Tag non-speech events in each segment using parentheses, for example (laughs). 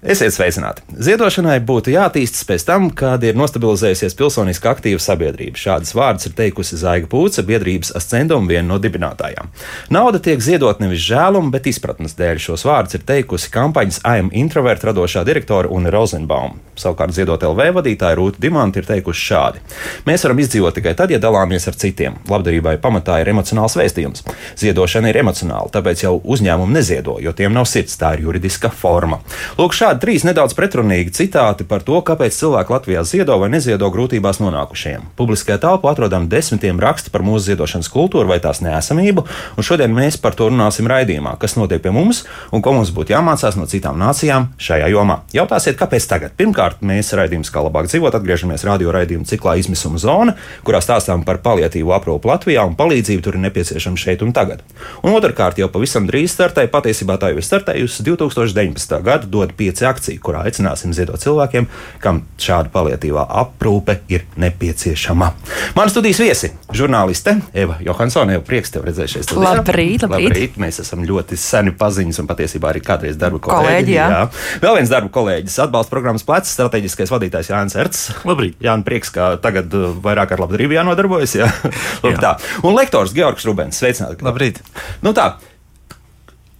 Esiet sveicināti! Ziedošanai būtu jāattīstas pēc tam, kad ir nostabilizējusies pilsoniski aktīva sabiedrība. Šādas vārdas ir teikusi Zaiga Pūce, biedrības ascenduma viena no dibinātājām. Nauda tiek ziedot nevis žēluma, bet izpratnes dēļ. Šos vārdus ir teikusi kampaņas AM Introvert radošā direktore Una Rozenbaum. Savukārt ziedot LV vadītāja Rūta Dimanta ir teikusi šādi: Mēs varam izdzīvot tikai tad, ja dalāmies ar citiem. Labdarībai pamatā ir emocionāls vēstījums. Ziedošana ir emocionāla, tāpēc jau uzņēmumi neziedo, jo tiem nav sirds, tā ir juridiska forma. Lūk, šādi trīs nedaudz pretrunīgi citāti par to, kāpēc cilvēki Latvijā ziedo vai neziedo grūtībās nonākušiem. Publiskajā telpā atrodam desmitiem rakstu par mūsu ziedošanas kultūru vai tās nesamību, un šodien mēs par to runāsim raidījumā, kas notiek pie mums un ko mums būtu jāmācās no citām nācijām šajā jomā. Jautāsiet, kāpēc tagad? Pirmkārt, mēs raidījums kā labāk dzīvot, atgriežamies radio raidījuma ciklā izmisuma zona, kurā stāstām par paliatīvu aprūpu Latvijā un palīdzību tur ir nepieciešama šeit un tagad. Un otrkārt, jau pavisam drīz startēja, patiesībā tā jau ir startējusi 2019. gada dod pieci akciju kurā aicināsim ziedot cilvēkiem, kam šāda paliatīvā aprūpe ir nepieciešama. Mana studijas viesi - žurnāliste Eva Johansone. Jau prieks tev redzēt šeit. Labrīt, labrīt. labrīt. Mēs esam ļoti seni paziņas un patiesībā arī kādreiz darba kolēģi. kolēģi jā. Jā. Vēl viens darba kolēģis, atbalsta programmas plecs, strateģiskais vadītājs Jānis Erts. Labrīt. Jā, prieks, ka tagad uh, vairāk ar labdarību jānodarbojas. Jā. (laughs) Lūk, jā. Tā. Un lektors Georgs Rubens. Sveicināti. Labrīt. Nu tā.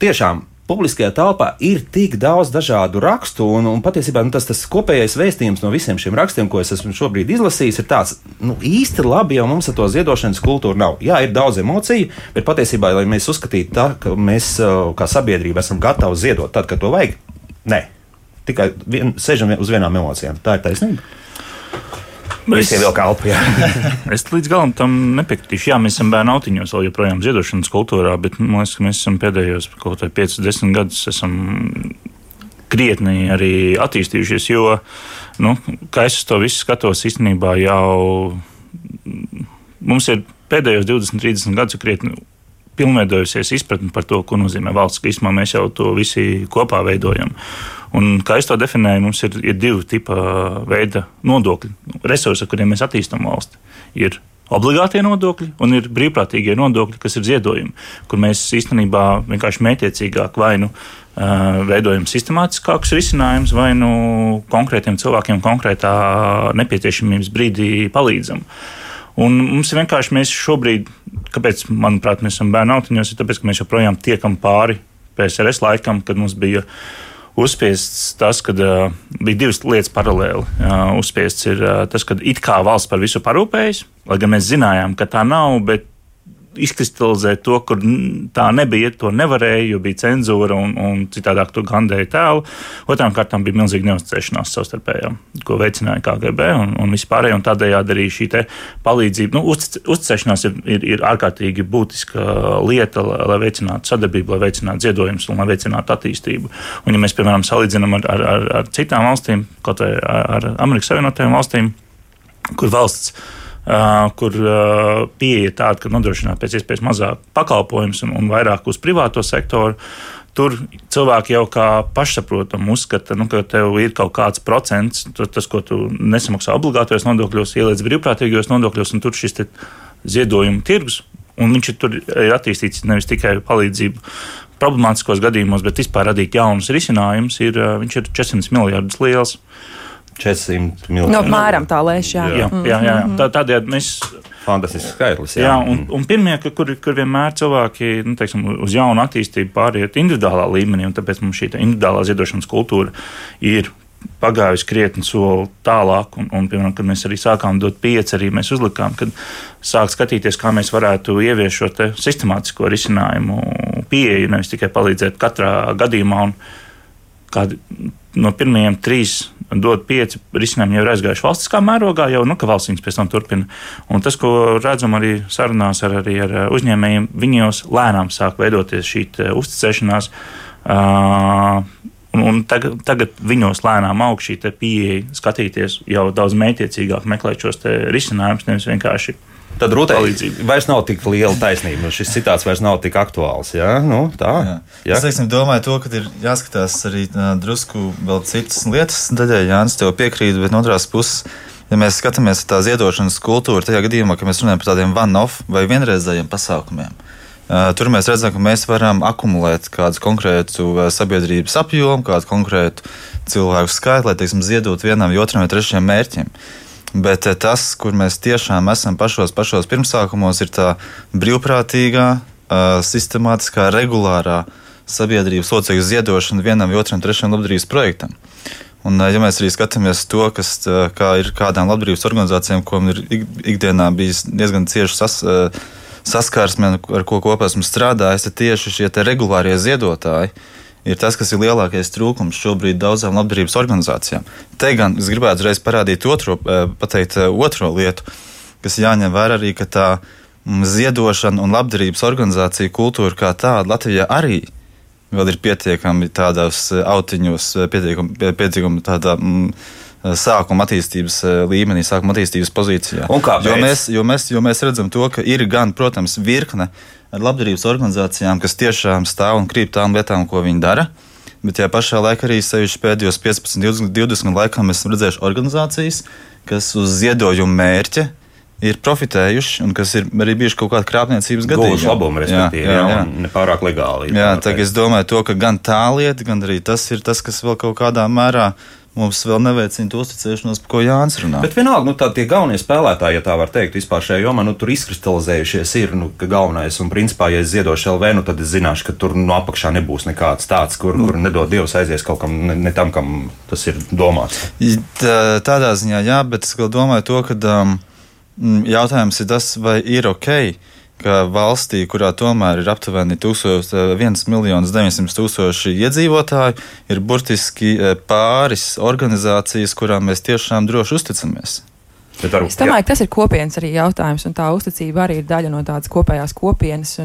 Tiešām publiskajā telpā ir tik daudz dažādu rakstu, un, un patiesībā nu, tas, tas kopējais vēstījums no visiem šiem rakstiem, ko es esmu šobrīd izlasījis, ir tāds, nu, īsti labi jau mums ar to ziedošanas kultūru nav. Jā, ir daudz emociju, bet patiesībā, lai mēs uzskatītu tā, ka mēs kā sabiedrība esam gatavi ziedot tad, kad to vajag, nē. Tikai vien, sēžam uz vienām emocijām. Tā ir taisnība. Es jau kalpu. es līdz galam tam nepiekritīšu. Jā, mēs esam bērnu autiņos vēl joprojām ziedošanas kultūrā, bet man liekas, ka mēs esam pēdējos kaut vai 5-10 gadus esam krietni arī attīstījušies, jo, nu, kā es to visu skatos, īstenībā jau mums ir pēdējos 20, 30 gadus krietni pilnveidojusies izpratne par to, ko nozīmē valsts. Īsumā mēs jau to visi kopā veidojam. Un, kā es to definēju, mums ir, ir divi tipi veida nodokļi, resursi, kuriem mēs attīstām valsti. Ir obligātie nodokļi un ir brīvprātīgie nodokļi, kas ir ziedojumi, kur mēs īstenībā vienkārši mētiecīgāk vai nu veidojam sistemātiskākus risinājumus, vai nu konkrētiem cilvēkiem konkrētā nepieciešamības brīdī palīdzam. Un mums ir vienkārši mēs šobrīd, kāpēc, manuprāt, mēs esam bērnu autiņos, ir tāpēc, ka mēs joprojām tiekam pāri PSRS laikam, kad mums bija uzspiests tas, ka uh, bija divas lietas paralēli. Uh, uzspiests ir uh, tas, ka it kā valsts par visu parūpējas, lai gan mēs zinājām, ka tā nav, bet izkristalizēt to, kur tā nebija, to nevarēja, jo bija cenzūra un, un citādāk tur gandēja tēlu. Otrām kārtām bija milzīga neusticēšanās savstarpējā, ko veicināja KGB un, un vispārēji, un tādējādi arī šī palīdzība, nu, uzticēšanās ir, ir, ir ārkārtīgi būtiska lieta, lai, lai veicinātu sadarbību, lai veicinātu ziedojumus un lai veicinātu attīstību. Un, ja mēs, piemēram, salīdzinām ar, ar, ar, ar citām valstīm, kaut vai ar, Amerikas Savienotajām valstīm, kur valsts kur pieeja tāda, ka nodrošināt pēc iespējas mazāk pakalpojumus un, un vairāk uz privāto sektoru. Tur cilvēki jau kā pašsaprotami uzskata, nu, ka tev ir kaut kāds procents, tas, ko tu nesamaksā obligātajos nodokļos, ieliec brīvprātīgajos nodokļos, un tur šis ziedojuma tirgus, un viņš ir, ir attīstīts nevis tikai palīdzību problemātiskos gadījumos, bet vispār radīt jaunus risinājumus, ir, viņš ir 400 miljardus liels. Uh, 400 miljoni. No, apmēram tā lēš, jā. Jā, jā, jā, jā. Tā, tādējādi mēs. Fantastisks skaitlis. Jā, jā un, un pirmie, kur, kur vienmēr cilvēki nu, teiksim, uz jaunu attīstību pāriet individuālā līmenī, un tāpēc mums šī individuālā ziedošanas kultūra ir pagājusi krietni soli tālāk, un, un piemēram, kad mēs arī sākām dot pieci, arī mēs uzlikām, kad sākt skatīties, kā mēs varētu ieviest šo sistemātisko risinājumu pieeju, nevis tikai palīdzēt katrā gadījumā. Un, kādi no pirmajiem trīs dod pieci risinājumi jau ir aizgājuši valstiskā mērogā, jau nu, ka valsts viņus pēc tam turpina. Un tas, ko redzam arī sarunās ar, arī ar uzņēmējiem, viņos lēnām sāk veidoties šī uzticēšanās. Uh, Un, un tagad, tagad viņos lēnām aug šī pieeja, skatīties jau daudz mētiecīgāk, meklēt šos risinājumus, nevis vienkārši Tad Rūtai vairs nav tik liela taisnība. Šis citāts vairs nav tik aktuāls. Jā, nu, tā. Jā. Jā. Es teiksim, domāju, to, ka ir jāskatās arī uh, drusku vēl citas lietas. Daļai Jānis tev piekrīt, bet no otras puses. Ja mēs skatāmies uz tā ziedošanas kultūru, tajā gadījumā, kad mēs runājam par tādiem one-off vai vienreizējiem pasākumiem, tur mēs redzam, ka mēs varam akumulēt kādu konkrētu sabiedrības apjomu, kādu konkrētu cilvēku skaitu, lai teiksim, ziedot vienam, otram vai trešajam mērķim. Bet uh, tas, kur mēs tiešām esam pašos, pašos pirmsākumos, ir tā brīvprātīgā, sistemātiskā, regulārā sabiedrības locekļu ziedošana vienam, otram, trešajam labdarības projektam. Un, ja mēs arī skatāmies to, kas kā ir kādām labdarības organizācijām, ko ir ikdienā bijis diezgan cieši sas, saskarsme, ar ko kopā esmu strādājis, tad tieši šie regulārie ziedotāji ir tas, kas ir lielākais trūkums šobrīd daudzām labdarības organizācijām. Te gan es gribētu uzreiz parādīt otro, pateikt otro lietu, kas jāņem vērā arī, ka tā ziedošana un labdarības organizācija kultūra kā tāda Latvijā arī vēl ir pietiekami tādos autiņos, pietiekami, pietiekami tādā. Mm, sākuma attīstības līmenī, sākuma attīstības pozīcijā. Jo mēs, jo, mēs, jo mēs redzam to, ka ir gan, protams, virkne ar labdarības organizācijām, kas tiešām stāv un krīt tām lietām, ko viņi dara. Bet tajā pašā laikā arī sevišķi pēdējos 15, 20, 20 laikā mēs esam redzējuši organizācijas, kas uz ziedojumu mērķa ir profitējuši un kas ir arī bijuši kaut kāda krāpniecības gadījuma. Gūši labumu, respektīvi, jā, jā, jā. nepārāk legāli. Jā, tā es domāju, to, ka gan tā lieta, gan arī tas ir tas, kas vēl kaut kādā mērā mums vēl neveicina to uzticēšanos, par ko Jānis runā. Bet vienalga, nu, tie galvenie spēlētāji, ja tā var teikt, vispār šajā jomā, nu, tur izkristalizējušies ir nu, galvenais. Un, principā, ja es ziedošu LV, nu, tad es zināšu, ka tur no apakšā nebūs nekāds tāds, kur, mm. kur nedod Dievs aizies kaut kam, ne, ne tam, kam tas ir domāts. Tā, tādā ziņā, jā, bet es domāju to, ka. Um, jautājums ir tas, vai ir ok, ka valstī, kurā tomēr ir aptuveni 1,900 tūkstoši iedzīvotāji, ir burtiski eh, pāris organizācijas, kurām mēs tiešām droši uzticamies. Ar, es domāju, jā. ka tas ir kopienas arī jautājums, un tā uzticība arī ir daļa no tādas kopējās kopienas.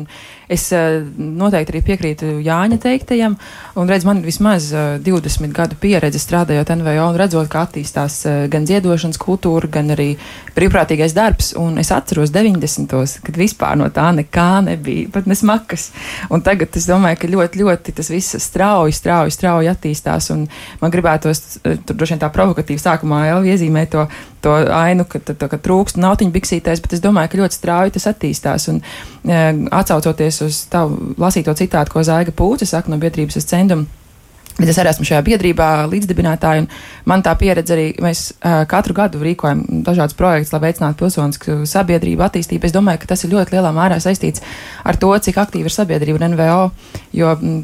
Es uh, noteikti arī piekrītu Jāņa teiktajam, un redz, man ir vismaz uh, eh, 20 gadu pieredze strādājot NVO un redzot, kā attīstās uh, gan ziedošanas kultūra, gan arī brīvprātīgais darbs. Un es atceros 90. gados, kad vispār no tā nekā nebija, pat nesmakas. Un tagad es domāju, ka ļoti, ļoti tas viss strauji, strauji, strauji attīstās, un man gribētos, tur droši vien tā provokatīvi sākumā jau iezīmēt to to ainu, ka, ka, ka trūkst nautiņu biksītēs, bet es domāju, ka ļoti strauji tas attīstās. Un, e, atsaucoties uz tavu lasīto citātu, ko Zaiga Pūce saka no biedrības es cendumu Bet es arī esmu šajā biedrībā līdzdibinātāja, un man tā pieredze arī, mēs uh, katru gadu rīkojam dažādas projekts, lai veicinātu pilsonisku sabiedrību attīstību. Es domāju, ka tas ir ļoti lielā mērā saistīts ar to, cik aktīva ir sabiedrība un NVO, jo m,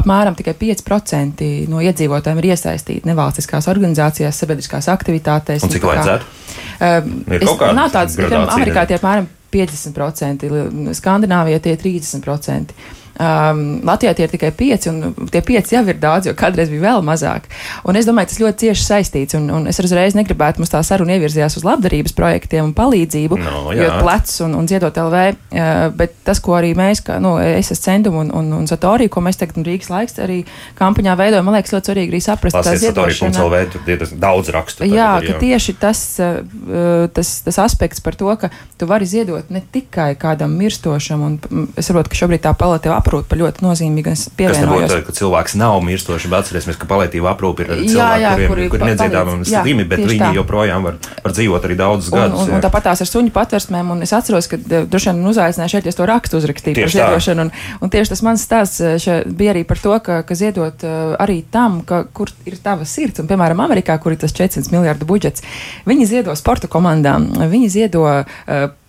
apmēram tikai 5% no iedzīvotājiem ir iesaistīti nevalstiskās organizācijās, sabiedriskās aktivitātēs. Un cik vajadzētu? Uh, es, nav tāds, ka Amerikā tie apmēram 50%, Skandināvijā tie 30%. Um, Latvijā tie ir tikai pieci, un tie pieci jau ir daudz, jo kādreiz bija vēl mazāk. Un es domāju, tas ļoti cieši saistīts, un, un es uzreiz negribētu mums tā saruna ievirzījās uz labdarības projektiem un palīdzību, no, jo plecs un, un ziedot LV, uh, bet tas, ko arī mēs, kā, nu, es esmu centum un, un, un Satorija, ko mēs tagad Rīgas laiks arī kampaņā veidojam, man liekas ļoti svarīgi arī saprast, ka ziedošana. LV, tur ir daudz rakstu. Jā, ir, jā, ka tieši tas, uh, tas, tas aspekts par to, ka tu vari ziedot ne tikai kādam mirstošam, un es saprotu, ka šobrīd tā palatīva aprūpe ļoti nozīmīgu. Es pievienojos. Tas ka cilvēks nav mirstošs, bet atcerēsimies, ka palietīva aprūpe ir cilvēki, jā, jā, kuriem kuri, kur nedziedāmami slimi, bet viņi tā. joprojām var, var dzīvot arī daudzus gadus. Un, un, un tāpat tās ar suņu patversmēm, un es atceros, ka eh, droši vien uzaicināju šeit, es to rakstu uzrakstīju tieši par ziedošanu, un, un tieši tas mans stāsts eh, bija arī par to, ka, ka ziedot uh, arī tam, ka, kur ir tava sirds, un piemēram Amerikā, kur ir tas 400 miljardu budžets, viņi ziedo sporta komandām, viņi ziedo uh,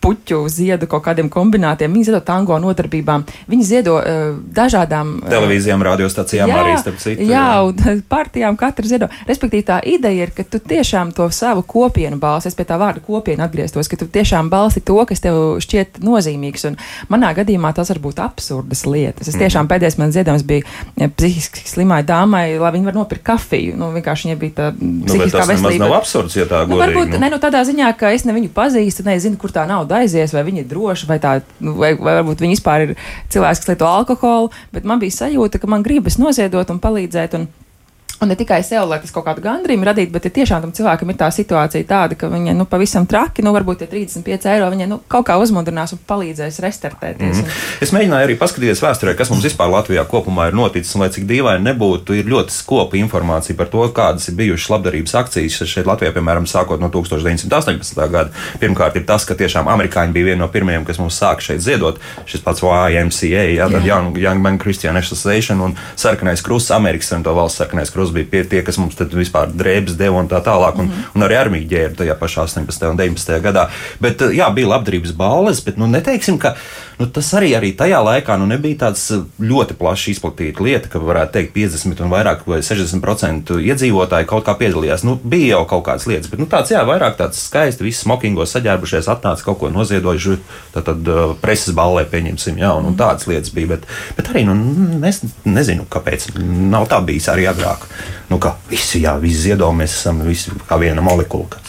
puķu ziedu kaut kādiem kombinātiem, viņi ziedo tango nodarbībām, viņi ziedo uh, dažādām uh, televīzijām, radiostacijām jā, arī starp citu. Jā, un (laughs) partijām katra ziedo. Respektīvi, tā ideja ir, ka tu tiešām to savu kopienu balsi, es pie tā vārda kopienu atgrieztos, ka tu tiešām balsi to, kas tev šķiet nozīmīgs. Un manā gadījumā tas var būt absurdas lietas. Es tiešām mm. pēdējais man ziedojums bija psihiski slimai dāmai, lai viņa var nopirkt kafiju. Nu, vienkārši viņai bija tā nu, psihiskā nu, veselība. Tas nav absurds, ja tā godīgi. Nu, varbūt, nu. ne, nu, tādā ziņā, ka es ne viņu pazīstu, nezinu, kur tā nauda aizies, vai viņi ir droši, vai, tā, nu, vai, vai varbūt viņi vispār ir cilvēks, kas lieto alkoholu, bet man bija sajūta, ka man gribas noziedot un palīdzēt. Un Un ne tikai sev, lai tas kaut kādu gandrību radītu, bet ja tiešām tam cilvēkam ir tā situācija tāda, ka viņai nu, pavisam traki, nu, varbūt tie 35 eiro viņai nu, kaut kā uzmundrinās un palīdzēs restartēties. Mm. Es mēģināju arī paskatīties vēsturē, kas mums vispār Latvijā kopumā ir noticis, un lai cik dīvaini nebūtu, ir ļoti skopa informācija par to, kādas ir bijušas labdarības akcijas šeit Latvijā, piemēram, sākot no 1918. gada. Pirmkārt, ir tas, ka tiešām amerikāņi bija vieni no pirmajiem, kas mums sāka šeit ziedot. Šis pats YMCA, ja, tad Young, Young Men Christian Association un Sarkanais Krusts, Amerikas Savienoto Valsts Sarkanais Krusts bija pie, tie, kas mums vispār drēbes deva un tā tālāk, un, mm -hmm. un arī armija ģērba tajā pašā 18. un 19. gadā. Bet, jā, bija labdarības balles, bet nu, neteiksim, ka nu, tas arī, arī tajā laikā nu, nebija tāds uh, ļoti plaši izplatīta lieta, ka varētu teikt 50 un vairāk vai 60% iedzīvotāji kaut kā piedalījās. Nu, bija jau kaut kādas lietas, bet nu, tāds, jā, vairāk tāds skaisti, visi smokingos saģērbušies, atnāca kaut ko noziedojuši, tad, tad uh, preses ballē pieņemsim, jā, un, un tādas lietas bija. Bet, bet arī, nu, es nezinu, kāpēc nav tā bijis arī agrāk. Nu, ka visi, jā, visi ziedo, mēs esam visi kā viena molekula.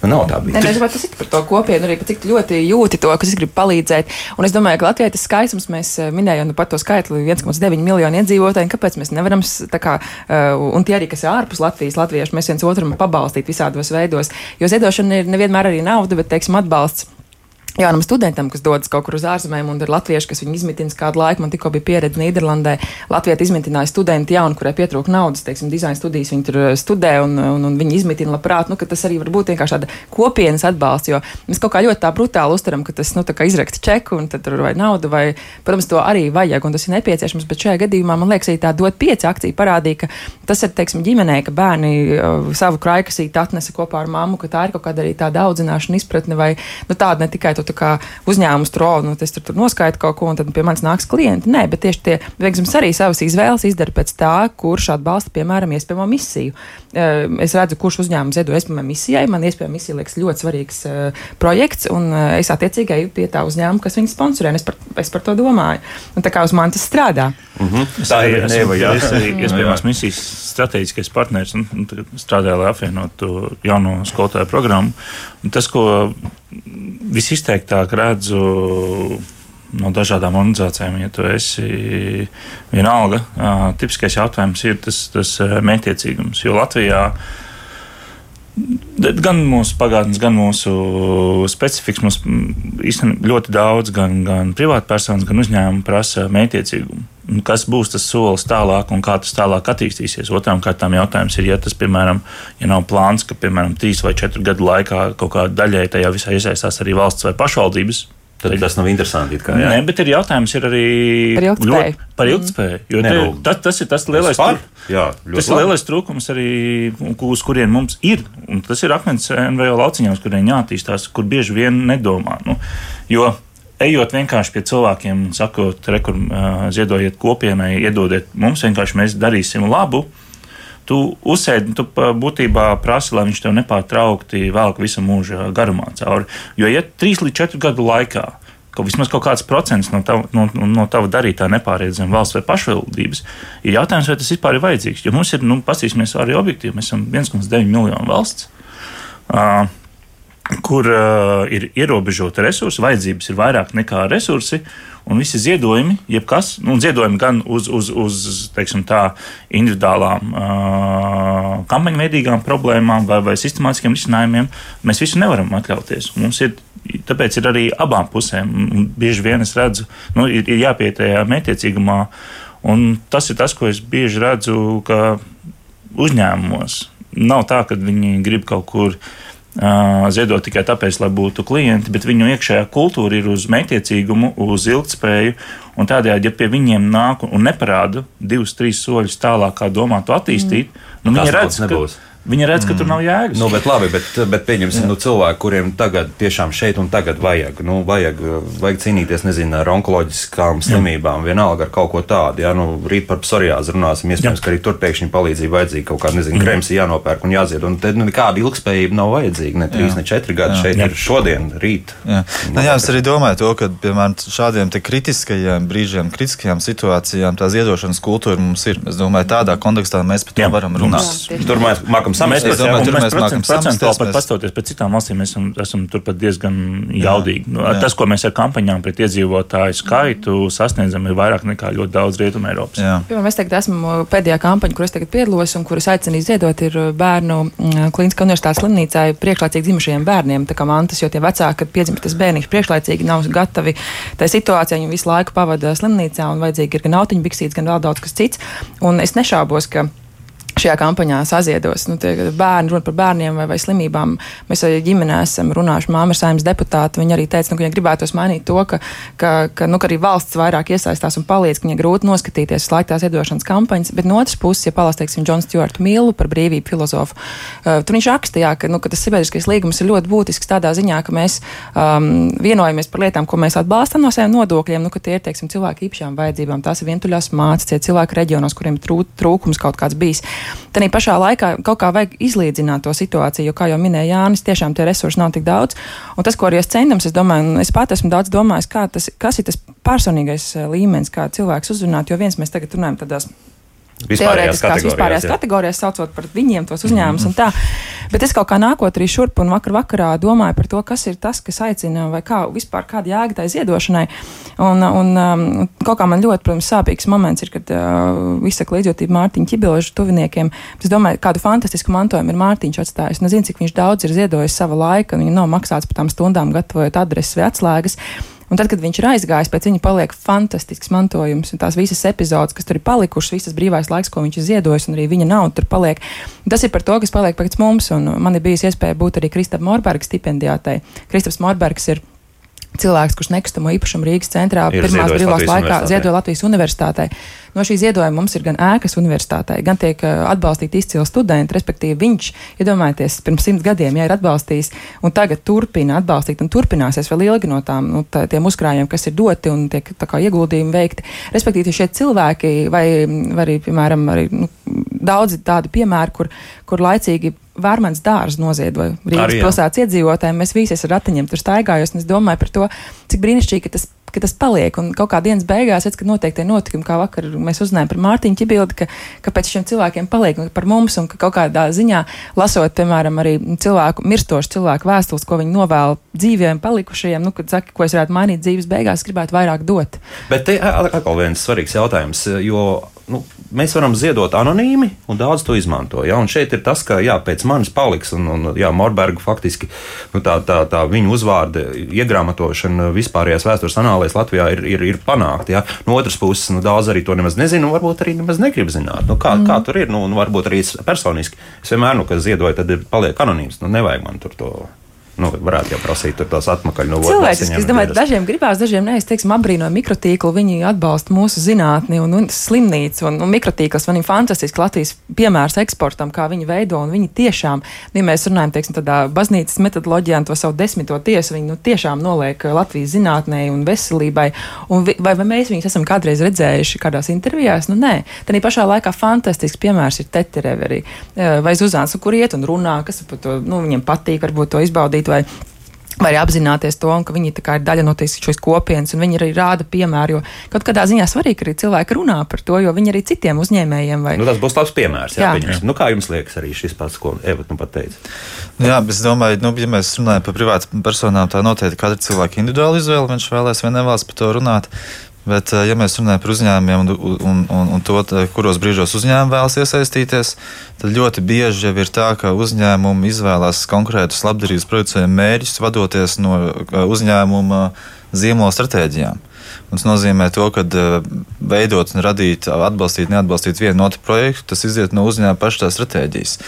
Nu, nav tā bijis. Nē, nezinu, tas ir par to kopienu, arī cik ļoti jūti to, kas grib palīdzēt. Un es domāju, ka Latvijai tas skaistums, mēs eh, minējām nu, par to skaitli 1,9 miljonu iedzīvotāju, kāpēc mēs nevaram, kā, uh, un tie arī, kas ir ārpus Latvijas, latvieši, mēs viens otram pabalstīt visādos veidos. Jo ziedošana ir nevienmēr arī nauda, bet, teiksim, atbalsts jaunam studentam, kas dodas kaut kur uz ārzemēm, un ir latvieši, kas viņu izmitina kādu laiku. Man tikko bija pieredze Nīderlandē. Latvijā izmitināja studenti jaunu, kurai pietrūka naudas, teiksim, dizaina studijas. Viņi tur eh, studē un, un, un viņi izmitina labprāt. Nu, tas arī var būt vienkārši tāda kopienas atbalsts, jo mēs kaut kā ļoti tā brutāli uztveram, ka tas nu, izraksta čeku un tad tur vai nauda, vai, protams, to arī vajag un tas ir nepieciešams. Bet šajā gadījumā man liekas, arī tā dot pieci akcija parādīja, ka tas ir, teiksim, ģimenē, ka bērni uh, savu kraikasīti atnesa kopā ar mammu, ka tā ir kaut kāda arī tāda audzināšana, izpratne vai nu, tāda ne tikai kā uzņēmums tur, nu, es tur, tur noskaitu kaut ko, un tad pie manis nāks klienti. Nē, bet tieši tie veiksmīgi arī savas izvēles izdara pēc tā, kurš atbalsta, piemēram, iespējamo misiju. Es redzu, kurš uzņēmums ziedo iespējamai misijai. Man iespējama misija liekas ļoti svarīgs uh, projekts, un uh, es attiecīgi eju pie tā uzņēmuma, kas viņu sponsorē. Es par, es par to domāju. Un tā kā uz mani tas strādā. Mm -hmm. Tā ir arī iespējamās misijas strateģiskais partners un, un strādāju, lai apvienotu jauno skolotāju programmu. Un tas, ko visizteiktāk redzu no dažādām organizācijām, ja tu esi vienalga, tipiskais jautājums ir tas, tas mētiecīgums. Jo Latvijā gan mūsu pagātnes, gan mūsu specifiks, mums īstenībā ļoti daudz gan, gan privātpersonas, gan uzņēmumi prasa mētiecīgumu. Kas būs tas solis tālāk un kā tas tālāk attīstīsies? Otrām kārtām jautājums ir, ja tas, piemēram, ja nav plāns, ka, piemēram, trīs vai četru gadu laikā kaut kāda daļai tajā visā iesaistās arī valsts vai pašvaldības, Tad tas nav interesanti. Kā, jā. Nē, bet ir jautājums ir arī par ilgspēju. Ļoti, par ilgspēju jo Nē, te, nu, tas, tas ir tas lielais, par, jā, tas ir lielais trūkums arī, uz kurien mums ir. Un tas ir akmens NVO lauciņos, kuriem jāattīstās, kur bieži vien nedomā. Nu, jo, ejot vienkārši pie cilvēkiem un sakot, rekur, ziedojiet kopienai, iedodiet mums, vienkārši mēs darīsim labu tu uzsēdi, tu būtībā prasi, lai viņš tev nepārtraukti velk visu mūža garumā cauri. Jo, ja trīs līdz četru gadu laikā ka vismaz kaut kāds procents no tava, no, no tava darītā nepāriet zem valsts vai pašvaldības, ir jautājums, vai tas vispār ir vajadzīgs. Jo mums ir, nu, paskatīsimies arī objektīvi, mēs esam 1,9 miljonu valsts. Uh, kur uh, ir ierobežota resursi, vajadzības ir vairāk nekā resursi, un visi ziedojumi, jebkas, nu, ziedojumi gan uz, uz, uz teiksim, tā, individuālām uh, kampaņu veidīgām problēmām vai, vai sistemātiskiem risinājumiem, mēs visu nevaram atļauties. Mums ir, tāpēc ir arī abām pusēm. Bieži vien es redzu, nu, ir, ir jāpiet tajā mētiecīgumā, un tas ir tas, ko es bieži redzu, ka uzņēmumos nav tā, ka viņi grib kaut kur ziedot tikai tāpēc, lai būtu klienti, bet viņu iekšējā kultūra ir uz mētiecīgumu, uz ilgspēju. Un tādējādi, ja pie viņiem nāk un neparāda divus, trīs soļus tālāk, kā domā to attīstīt, mm. nu, viņi redz, ka nebūs. Viņi redz, ka mm. tur nav jēgas. Nu, bet, labi, bet, bet pieņemsim, nu, cilvēki, kuriem tagad tiešām šeit un tagad vajag, nu, vajag, vajag cīnīties nezinu, ar onkoloģiskām slimībām, Jā. vienalga ar kaut ko tādu. Ja? Nu, rīt par psoriāzi runāsim, iespējams, Jā. ka arī tur pēkšņi palīdzība vajadzīga kaut kāda, nezinu, krems jānopērk un jāzied. Un te nu, nekāda ilgspējība nav vajadzīga. Ne trīs, ne četri gadi Jā. šeit Jā. ir šodien, rīt. Jā. Nu, jā, es arī domāju to, ka, piemēram, šādiem kritiskajiem brīžiem, kritiskajām situācijām tā ziedošanas kultūra mums ir. Es domāju, tādā kontekstā mēs par to varam runāt. Tur mēs mākam mākam Mēs, jā, mēs mēs mākam procentuāli samesties, pat pastoties pēc citām valstīm, mēs esam, esam turpat diezgan jaudīgi. Nu, jā. tas, ko mēs ar kampaņām pret iedzīvotāju skaitu sasniedzam, ir vairāk nekā ļoti daudz Rietumē Eiropas. Jā. Piemēram, es tagad esmu pēdējā kampaņa, kur es tagad piedalos un kuras aicinu ziedot, ir bērnu mm, Kliniskā universitātes slimnīcā priekšlaicīgi dzimušajiem bērniem. Tā kā mantas, jo tie vecāki, kad piedzimst tas bērniņš priekšlaicīgi, nav gatavi tai situācijai, viņi visu laiku pavada slimnīcā un vajadzīgi ir gan autiņu biksītes, gan vēl daudz kas cits. Un es nešaubos, ka šajā kampaņā saziedos. Nu, bērni runa par bērniem vai, vai slimībām. Mēs ar ģimeni esam runājuši. Māma ir saimnes deputāta. Viņa arī teica, nu, ka viņa gribētos mainīt to, ka, ka, ka, nu, ka arī valsts vairāk iesaistās un palīdz, ka viņai grūti noskatīties slēgtās iedošanas kampaņas. Bet no otras puses, ja palās, teiksim, Džons Stjortu Millu par brīvību filozofu, uh, tur viņš rakstīja, ka, nu, ka tas sabiedriskais līgums ir ļoti būtisks tādā ziņā, ka mēs um, vienojamies par lietām, ko mēs atbalstam no saviem nodokļiem, nu, ka tie ir, teiksim, cilvēku īpašām vajadzībām. Tās ir vientuļās mācas, tie cilvēki reģionos, kuriem trūkums kaut kāds bijis. Tad pašā laikā kaut kā vajag izlīdzināt to situāciju, jo, kā jau minēja Jānis, tiešām tie resursi nav tik daudz. Un tas, ko arī es centams, es domāju, un es pat esmu daudz domājis, tas, kas ir tas personīgais eh, līmenis, kā cilvēks uzrunāt, jo viens mēs tagad runājam tādās Vispārējās teorētiskās vispārējās jā. kategorijās, saucot par viņiem tos uzņēmumus un tā. Bet es kaut kā nākot arī šurp un vakar vakarā domāju par to, kas ir tas, kas aicina vai kā vispār kāda jēga tai ziedošanai. Un, un um, kaut kā man ļoti, protams, sāpīgs moments ir, kad uh, izsaka līdzjūtību Mārtiņa Čibiložu tuviniekiem. Es domāju, kādu fantastisku mantojumu ir Mārtiņš atstājis. Nezinu, cik viņš daudz ir ziedojis sava laika, un viņa nav maksāts par tām stundām, gatavojot adreses vai atslēgas. Un tad, kad viņš ir aizgājis, pēc viņa paliek fantastisks mantojums, tās visas epizodes, kas tur ir palikušas, visas brīvais laiks, ko viņš ir ziedojis, un arī viņa nauda tur paliek. Tas ir par to, kas paliek pēc mums, un man ir bijusi iespēja būt arī Kristapam Morberga stipendijātai. Kristaps Morbergs ir cilvēks, kurš nekustamo īpašumu Rīgas centrā Ir pirmās brīvās laikā ziedoja Latvijas universitātei. No šī ziedojuma mums ir gan ēkas universitātei, gan tiek uh, atbalstīti izcili studenti, respektīvi viņš, iedomājieties, pirms simts gadiem, ja ir atbalstījis un tagad turpina atbalstīt un turpināsies vēl ilgi no tām, nu, tā, tiem uzkrājumiem, kas ir doti un tiek tā kā ieguldījumi veikti. Respektīvi šie cilvēki vai, vai arī, piemēram, arī, nu, daudzi tādi piemēri, kur, kur laicīgi Vērmens dārza noziedoja Rīgas pilsētas iedzīvotājiem. Mēs visi ar ratiņiem tur staigājos, un es domāju par to, cik brīnišķīgi, ka tas, ka tas paliek. Un kaut kā dienas beigās, redz, kad notiek tie notikumi, kā vakar mēs uzzinājām par Mārtiņu Čibildi, ka, ka pēc šiem cilvēkiem paliek par mums, un ka kaut kādā ziņā, lasot, piemēram, arī cilvēku, mirstošu cilvēku vēstules, ko viņi novēl dzīviem palikušajiem, nu, kad saka, ko es varētu mainīt dzīves beigās, gribētu vairāk dot. Bet te atkal viens svarīgs jautājums, jo nu, mēs varam ziedot anonīmi, un daudz to izmanto. Ja? Un šeit ir tas, ka jā, pēc manis paliks, un, un jā, Morberga faktiski nu, tā, tā, tā viņa uzvārda iegrāmatošana vispārējās vēstures anālēs Latvijā ir, ir, ir panākta. Ja? No otras puses, nu, daudz arī to nemaz nezina, un varbūt arī nemaz negrib zināt. Nu, kā, mm. kā tur ir? Nu, varbūt arī es personiski. Es vienmēr, nu, kad ziedoju, tad ir paliek anonīms. Nu, nevajag man tur to. Nu, varētu jau prasīt tās atpakaļ no Cilvēciski, es domāju, ierast. dažiem gribās, dažiem nē, es teiksim, apbrīnoju mikrotīklu, viņi atbalsta mūsu zinātni un, un slimnīcu, un, un mikrotīkls, man ir fantastiski Latvijas piemērs eksportam, kā viņi veido, un viņi tiešām, ja mēs runājam, teiksim, tādā baznīcas metodoloģijā to savu desmito tiesu, viņi nu, tiešām noliek Latvijas zinātnē un veselībai, un vi, vai, vai mēs viņus esam kādreiz redzējuši kādās intervijās, nu nē, tad pašā laikā fantastisks piemērs ir Tetereveri vai Zuzāns, kur iet un runā, kas par to, nu, viņiem patīk, varbūt to izbaudīt, vai Vai arī apzināties to, ka viņi ir daļa no šīs kopienas, un viņi arī rāda piemēru. Jo kaut kādā ziņā svarīgi arī cilvēki runā par to, jo viņi arī citiem uzņēmējiem vai Nu, tas būs labs piemērs. Jā, Jā. jā. Nu, kā jums liekas, arī šis pats, ko Eva nu pat teica? Jā, bet es domāju, nu, ja mēs runājam par privātu personām, tā noteikti katra cilvēka individuāla izvēle. Viņš vēlēs vai nevēlas par to runāt. Bet, eh, ja mēs runājam par uzņēmumiem un, un, un, un to, tā, kuros brīžos uzņēmumi vēlas iesaistīties, tad ļoti bieži jau ir tā, ka uzņēmumi izvēlās konkrētus labdarības projekciju mērķus, vadoties no eh, uzņēmuma zīmola stratēģijām. Un Tas nozīmē, to, ka eh, veidot, radīt, atbalstīt, neatbalstīt vienu otru projektu, tas iziet no uzņēmuma pašā stratēģijas.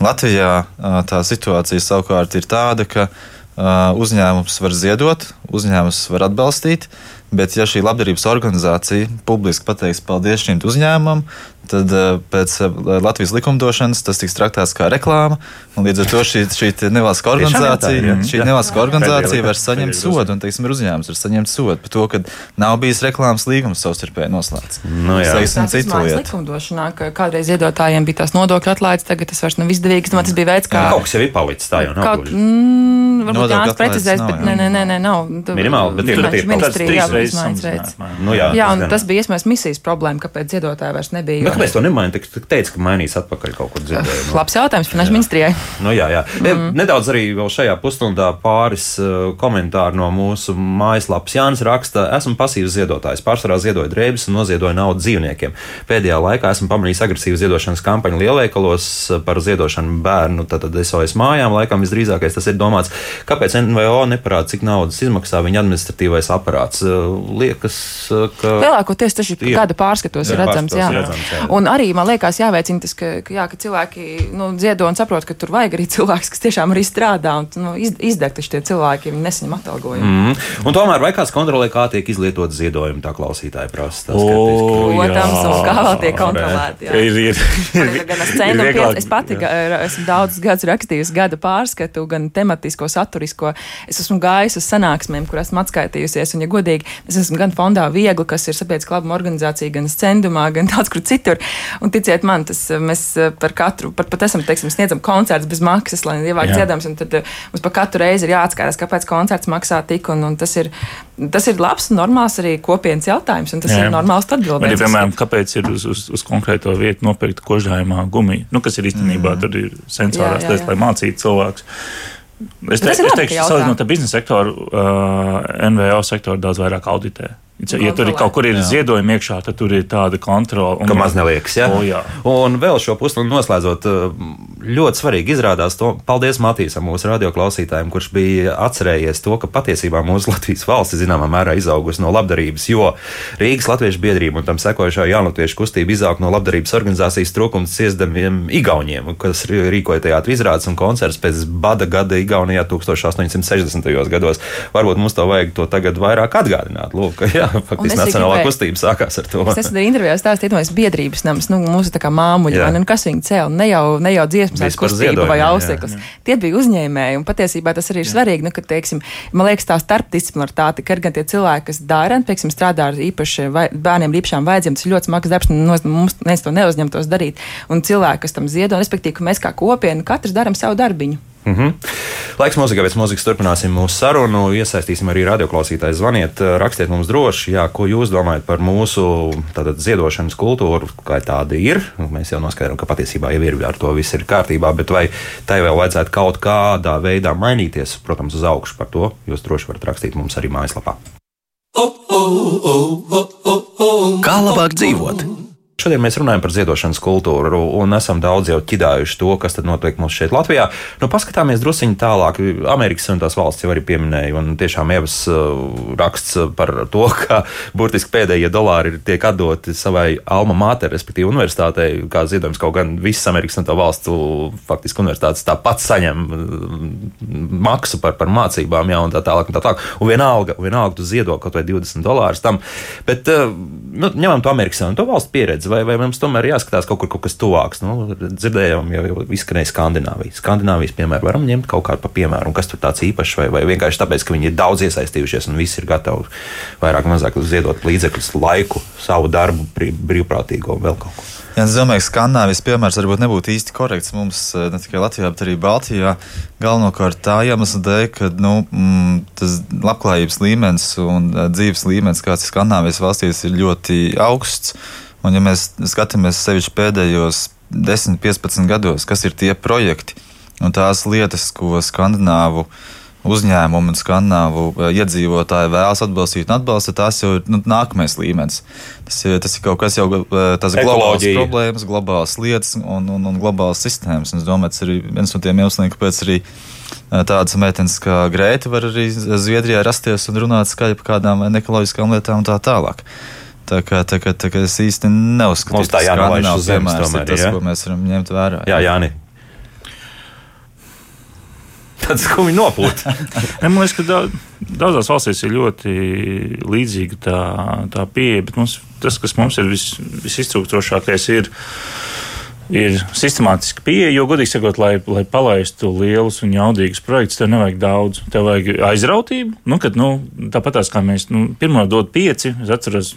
Latvijā eh, tā situācija savukārt ir tāda, ka eh, uzņēmums var ziedot, uzņēmums var atbalstīt, bet ja šī labdarības organizācija publiski pateiks paldies šim uzņēmumam, tad eh, pēc eh, Latvijas likumdošanas tas tiks traktēts kā reklāma. un Līdz ar to šī, šī nevalstiskā ir organizācija, jā. šī Jā. nevalstiskā organizācija var saņemt sodu, un teiksim, ir uzņēmums var saņemt sodu par to, ka nav bijis reklāmas līgums savstarpēji noslēgts. Nu, jā. Teiksim, citu izmaiņas lietu. likumdošanā, ka kādreiz iedotājiem bija tās nodokļu atlaides, tagad tas vairs nav izdevīgs. Es domāju, tas bija veids, kā. Kaut kas jau ir palicis, tā jau nav. Kaut, mm, varbūt Jānis precizēs, bet nē, nē, nē, nē nav. Minimāli, bet tur ir ministrija jābūt izmaiņas reizes. Nu, jā, jā, un tas bija iespējams misijas problēma, kāpēc ziedotāji vairs nebija. Kāpēc to nemainīt? Tik teica, ka mainīs atpakaļ kaut kur dzirdējumu. Labs jautājums finanšu ministrijai. Nu, jā, jā. Mm. Nedaudz arī vēl šajā pusstundā pāris uh, komentāru no mūsu mājaslapas. Jānis raksta, esmu pasīvs ziedotājs. Pārsvarā ziedoju drēbes un noziedoju naudu dzīvniekiem. Pēdējā laikā esmu pamanījis agresīvu ziedošanas kampaņu lielveikalos par ziedošanu bērnu, tātad SOS mājām. Laikam visdrīzākais tas ir domāts, kāpēc NVO neparāda, cik naudas izmaksā viņa administratīvais aparāts. Liekas, ka. Lielākoties tas ir gada pārskatos jā, redzams. Jā. redzams jā. Un arī man liekas jāveicina tas, ka, ka, jā, ka cilvēki nu, ziedo un saprot, ka tur vajag arī cilvēks, kas tiešām arī strādā un nu, izdeg taču tie cilvēki, viņi nesaņem atalgojumu. Mm. Un tomēr vai kāds kontrolē, kā tiek izlietot ziedojumi, tā klausītāja prasa. Protams, un kā vēl tiek kontrolēti. Jā. Ir, ir, ir, gan es centu, es pati esmu daudzus gadus rakstījusi gada pārskatu, gan tematisko, saturisko. Es esmu gājusi uz sanāksmēm, kur esmu atskaitījusies, un, ja godīgi, es esmu gan fondā viegli, kas ir sabiedriskā labuma organizācija, gan centumā, gan (laughs) daudz kur citur. Un ticiet man, tas mēs par katru, par, pat esam, teiksim, sniedzam koncerts bez maksas, lai ievāktu dziedams, un tad mums par katru reizi ir jāatskatās, kāpēc koncerts maksā tik, un, un tas ir, tas ir labs, normāls arī kopienas jautājums, un tas jā. ir normāls atbildības. Ja, piemēram, kāpēc ir uz, uz, uz konkrēto vietu nopirkta kožājumā gumija, nu, kas ir īstenībā mm. tests, lai mācītu cilvēkus. Es, te, es teikšu, salīdzinot ar biznesa sektoru, uh, NVO sektoru daudz vairāk auditē. Ja tur ir kaut kur ir ziedojumi iekšā, tad tur ir tāda kontrola. Ka maz neliekas, jā. O, jā. Un vēl šo pusstundu noslēdzot, eh, ļoti svarīgi izrādās to. Paldies Matīsam, mūsu radioklausītājiem, kurš bija atcerējies to, ka patiesībā mūsu Latvijas valsts zināmā mērā izaugusi no labdarības, jo Rīgas Latviešu biedrība un tam sekojušā jaunatviešu kustība izaug no labdarības organizācijas trūkums ciesdamiem Igauniem, kas rīkoja teātris izrādes un koncerts pēc bada gada Igaunijā 1860. gados. Varbūt mums to vajag to tagad vairāk atgādināt. Lūk, (laughs) jā, faktiski nacionālā gribēju, kustība sākās ar to. Es esmu intervijā stāstījis, iedomājos biedrības nams, nu, mūsu tā kā māmuļi, vai nu kas viņi cēl, ne jau, ne jau dziesmas kustība vai auseklis. Tie bija uzņēmēji, un patiesībā tas arī ir jā. svarīgi, nu, ka, teiksim, man liekas, tā starpdisciplinaritāte, ka ir gan tie cilvēki, kas dara, teiksim, strādā ar īpaši vai, bērniem ar īpašām vajadzībām, tas ir ļoti smags darbs, un mums mēs to neuzņemtos darīt. Un cilvēki, kas tam ziedo, respektīvi, ka mēs kā kopiena katrs darām savu darbiņu. Mm -hmm. Laiks mūzikai, pēc mūzikas turpināsim mūsu sarunu. Iesaistīsim arī radioklausītājus. Zvaniet, rakstiet mums droši, jā, ko jūs domājat par mūsu tātad, ziedošanas kultūru, kā tāda ir. Mēs jau noskaidrojam, ka patiesībā jau ir ar to viss ir kārtībā, bet vai tai vēl vajadzētu kaut kādā veidā mainīties, protams, uz augšu par to, jūs droši varat rakstīt mums arī mājaslapā. Kā labāk dzīvot? Šodien mēs runājam par ziedošanas kultūru un esam daudz jau ķidājuši to, kas tad notiek mums šeit Latvijā. Nu, paskatāmies drusciņi tālāk. Amerikas Savienotās valsts jau arī pieminēja, un tiešām Evas uh, raksts par to, (laughs) ka burtiski pēdējie dolāri tiek atdoti savai alma mater, respektīvi universitātei, kā ziedojums kaut gan visas Amerikas Savienoto valstu faktiski universitātes tāpat saņem uh, maksu par, par mācībām, jā, un tā tālāk. Un tā tālāk. Un vienalga, vienalga tu ziedo kaut vai 20 dolārus tam. Bet, uh, nu, ņemam to Amerikas Savienoto valstu pieredzi vai, vai mums tomēr jāskatās kaut kur kaut kas tuvāks? Nu, dzirdējām, jau, jau izskanēja Skandināvija. Skandināvijas piemēru varam ņemt kaut kādu pa piemēru, un kas tur tāds īpašs, vai, vai vienkārši tāpēc, ka viņi ir daudz iesaistījušies un visi ir gatavi vairāk vai mazāk ziedot līdzekļus, laiku, savu darbu, brīvprātīgo vēl kaut ko. Jā, es domāju, ka skandināvijas piemērs varbūt nebūtu īsti korekts mums eh, ne tikai Latvijā, bet arī Baltijā. Galvenokārt tā iemesla dēļ, ka nu, mm, tas labklājības līmenis un eh, dzīves līmenis, kāds ir Skandināvijas valstīs, ir ļoti augsts. Un, ja mēs skatāmies sevišķi pēdējos 10, 15 gados, kas ir tie projekti un tās lietas, ko skandināvu uzņēmumu un skandināvu eh, iedzīvotāji vēlas atbalstīt un atbalsta, tās jau ir nu, nākamais līmenis. Tas, tas ir kaut kas jau eh, tāds globāls problēmas, globāls lietas un, un, un globāls sistēmas. Un es domāju, tas ir viens no tiem iemesliem, kāpēc arī eh, tādas meitenes kā Grēta var arī Zviedrijā rasties un runāt skaļi par kādām nekoloģiskām lietām un tā tālāk. Tā kā, tā kā, tā kā es īsti neuzskatu, Mums tā jānovērš uz zemes, tomēr, tas, ja? ko mēs varam ņemt vērā. Jā, Jāni. Tāds skumji nopūt. (laughs) Man liekas, ka daudz, daudzās valstīs ir ļoti līdzīga tā, tā pieeja, bet mums, tas, kas mums ir vis, visiztrūkstošākais, ir ir sistemātiska pieeja, jo, godīgi sakot, lai, lai palaistu lielus un jaudīgus projektus, tev nevajag daudz. Tev vajag aizrautību. Nu, kad, nu, tāpat kā mēs nu, pirmo dod pieci, es atceros,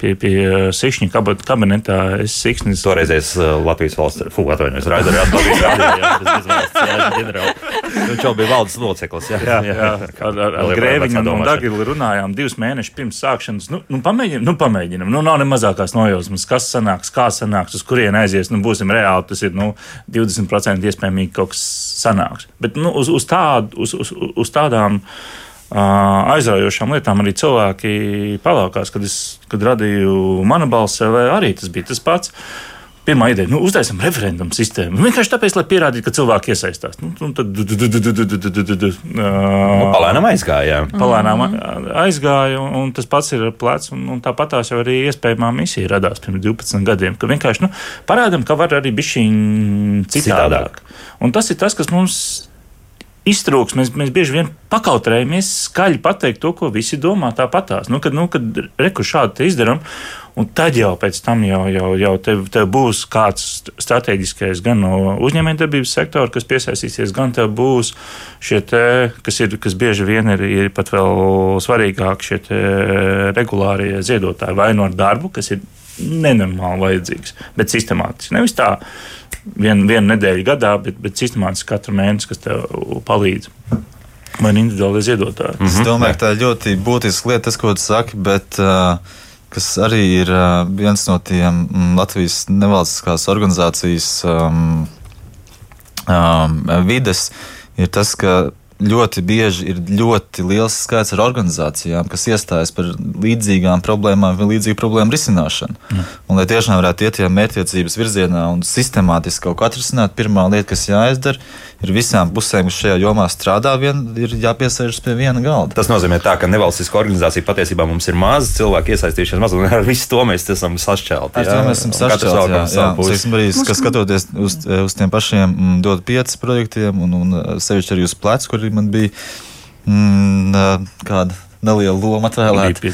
pie, pie uh, Sišņa kabinetā. Es siksnis. Toreizējais uh, Latvijas valsts, fū, atvainojos, (laughs) jā, ģenerāli. Viņš jau bija valdes loceklis. Jā, Jā, jā, ar, ar, ar Grēviņu un, Dagilu runājām divus mēnešus pirms sākšanas. Nu, nu, pamēģinam, nu, pamēģinam. Nu, nav ne mazākās nojausmas, kas sanāks, kā sanāks, uz kurien aizies. Nu, būsim reāli, tas ir nu, 20% iespējamīgi kaut kas sanāks. Bet nu, uz, uz, tādu, uz, uz, uz tādām uh, aizraujošām lietām arī cilvēki palaukās, kad es kad radīju manu balsi, arī tas bija tas pats. Pirmā ideja, nu, uztaisām referendumu sistēmu. Vienkārši tāpēc, lai pierādītu, ka cilvēki iesaistās. Nu, tad Nu, palēnām aizgāja. jā. palēnām aizgāja, un, tas pats ir plecs. Un, un tāpat tās jau arī iespējamā misija radās pirms 12 gadiem. Ka vienkārši nu, parādām, ka var arī būt šī citādāk. Un tas ir tas, kas mums iztrūks. Mēs, mēs bieži vien pakautrējamies skaļi pateikt to, ko visi domā tāpatās. Nu, kad, nu, kad reku šādi izdarām, un tad jau pēc tam jau, jau, jau tev, tev būs kāds strateģiskais gan no uzņēmējdarbības sektora, kas piesaistīsies, gan tev būs šie te, kas ir, kas bieži vien ir, ir pat vēl svarīgāk, šie regulārie ziedotāji vai no darbu, kas ir nenormāli vajadzīgs, bet sistemātiski. Nevis tā vienu vien nedēļu gadā, bet, bet sistemātiski katru mēnesi, kas tev palīdz. Vai nu individuāli ziedotāji. Mm -hmm. Es domāju, ka tā ir ļoti būtiska lieta, tas, ko tu saki, bet uh, kas arī ir uh, viens no tiem mm, Latvijas nevalstiskās organizācijas um, um, vides, ir tas, ka ļoti bieži ir ļoti liels skaits ar organizācijām, kas iestājas par līdzīgām problēmām vai līdzīgu problēmu risināšanu. Mm. Un, lai tiešām varētu iet tajā mērķtiecības virzienā un sistemātiski kaut ko atrisināt, pirmā lieta, kas jāizdara, ir visām pusēm, kas šajā jomā strādā, vien, ir jāpiesēžas pie viena galda. Tas nozīmē, tā, ka nevalstiskā organizācija patiesībā mums ir maz, cilvēku iesaistīšanās maz, un ar visu to mēs esam sašķelti. Ar to mēs esam sašķelti. Jā, jā. Teiksim, arī, kas skatoties uz, uz tiem pašiem mm, dot pieci projektiem, un, un sevišķi arī uz plecu, kur man bija mm, kāda neliela loma atvēlēta.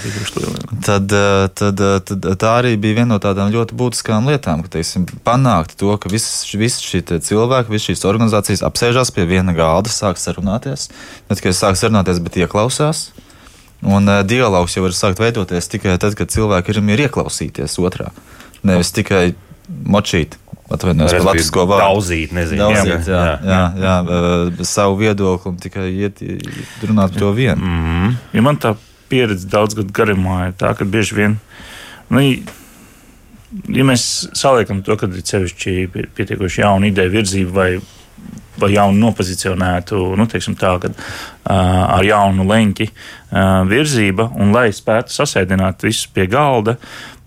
Tad, tad, tad tā arī bija viena no tādām ļoti būtiskām lietām, ka teiksim, panākt to, ka visi vis šie cilvēki, visas šīs organizācijas apsēžās pie viena galda, sāk sarunāties. Ne tikai sāk sarunāties, bet ieklausās. Un uh, dialogs jau var sākt veidoties tikai tad, kad cilvēki ir mierīgi ieklausīties otrā. Nevis tikai močīt. Atvainojos par latviešu vārdu. Daudzīt, nezinu. Daudzīt, jā, jā, jā, jā, jā, savu viedokli un tikai iet, runāt par to vienu. Mm -hmm. ja man tā pieredze daudz gadu garumā ir tā, ka bieži vien, nu, ja mēs saliekam to, ka ir sevišķi pietiekoši jauna ideja virzība vai, vai jaunu nopozicionētu, nu, teiksim tā, kad uh, ar jaunu leņķi uh, virzība un lai spētu sasēdināt visus pie galda,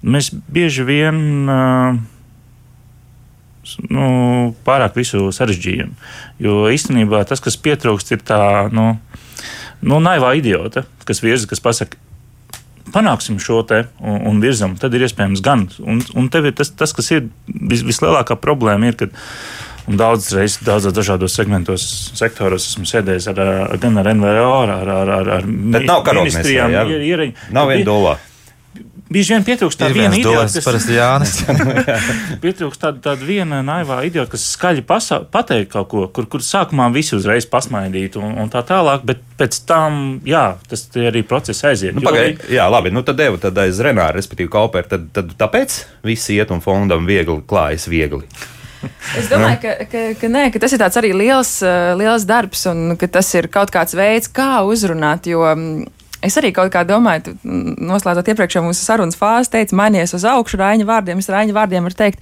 mēs bieži vien. Uh, nu, pārāk visu sarežģījumu. Jo īstenībā tas, kas pietrūkst, ir tā nu, nu, naivā idiota, kas virza, kas pasaka, panāksim šo te un, un virzam, tad ir iespējams gan. Un, un tev ir tas, tas kas ir vis, vislielākā problēma, ir, kad daudzas reizes, daudzos dažādos segmentos, sektoros esmu sēdējis ar, ar, gan ar NVO, ar, ar, ar, ar, ministrijām. Nav viena dolā. Bieži vien pietrūkst tāda viena idiota, kas parasti Jānis. (laughs) pietrūkst tāda, tāda viena naivā idiota, kas skaļi pasa, pateikt kaut ko, kur, kur sākumā visi uzreiz pasmaidītu un, un tā tālāk, bet pēc tam, jā, tas arī process aiziet. Nu, pagai, jā, labi, nu tad devu tad aiz Renāra, respektīvi Kauper, tad, tad tāpēc visi iet un fondam viegli klājas viegli. Es domāju, ka, ka, ka, nē, ka tas ir arī liels, liels darbs un ka tas ir kaut kāds veids, kā uzrunāt. Jo Es arī kaut kā domāju, noslēdzot iepriekšējo mūsu sarunas fāzi, teicu, mainies uz augšu rāņa vārdiem. Es rāņa vārdiem varu teikt,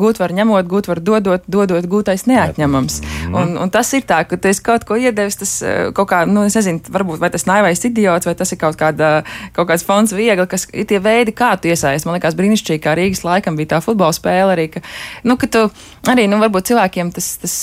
gūt var ņemot, gūt var dodot, dodot, gūtais neatņemams. Mm. Un, un tas ir tā, ka tu esi kaut ko iedevis, tas kaut kā, nu, es nezinu, varbūt vai tas naivais idiots, vai tas ir kaut, kāda, kaut kāds fonds viegli, kas ir tie veidi, kā tu iesaisti. Man liekas, brīnišķīgi, kā Rīgas laikam bija tā futbola spēle arī, ka, nu, ka tu arī, nu, varbūt cilvēkiem tas, tas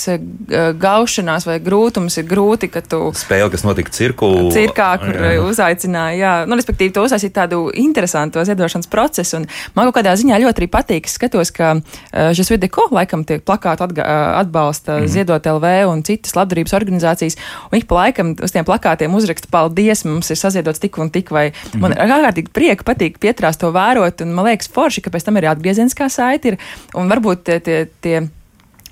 gaušanās vai grūtums ir grūti, ka tu. Spēle, kas notika cirku. Cirkā, kur uz uzaicināja, jā, nu, respektīvi, to uzsāsīt tādu interesantu ziedošanas procesu. Un man kaut kādā ziņā ļoti arī patīk, skatos, ka šis uh, videko laikam tiek plakāti atga, atbalsta mm. Ziedot LV un citas labdarības organizācijas, un ik pa laikam uz tiem plakātiem uzraksta paldies, mums ir saziedots tik un tik, vai mm. man ir ārkārtīgi prieka, patīk pietrās to vērot, un man liekas forši, ka pēc tam arī atgriezeniskā saiti ir, un varbūt tie, tie, tie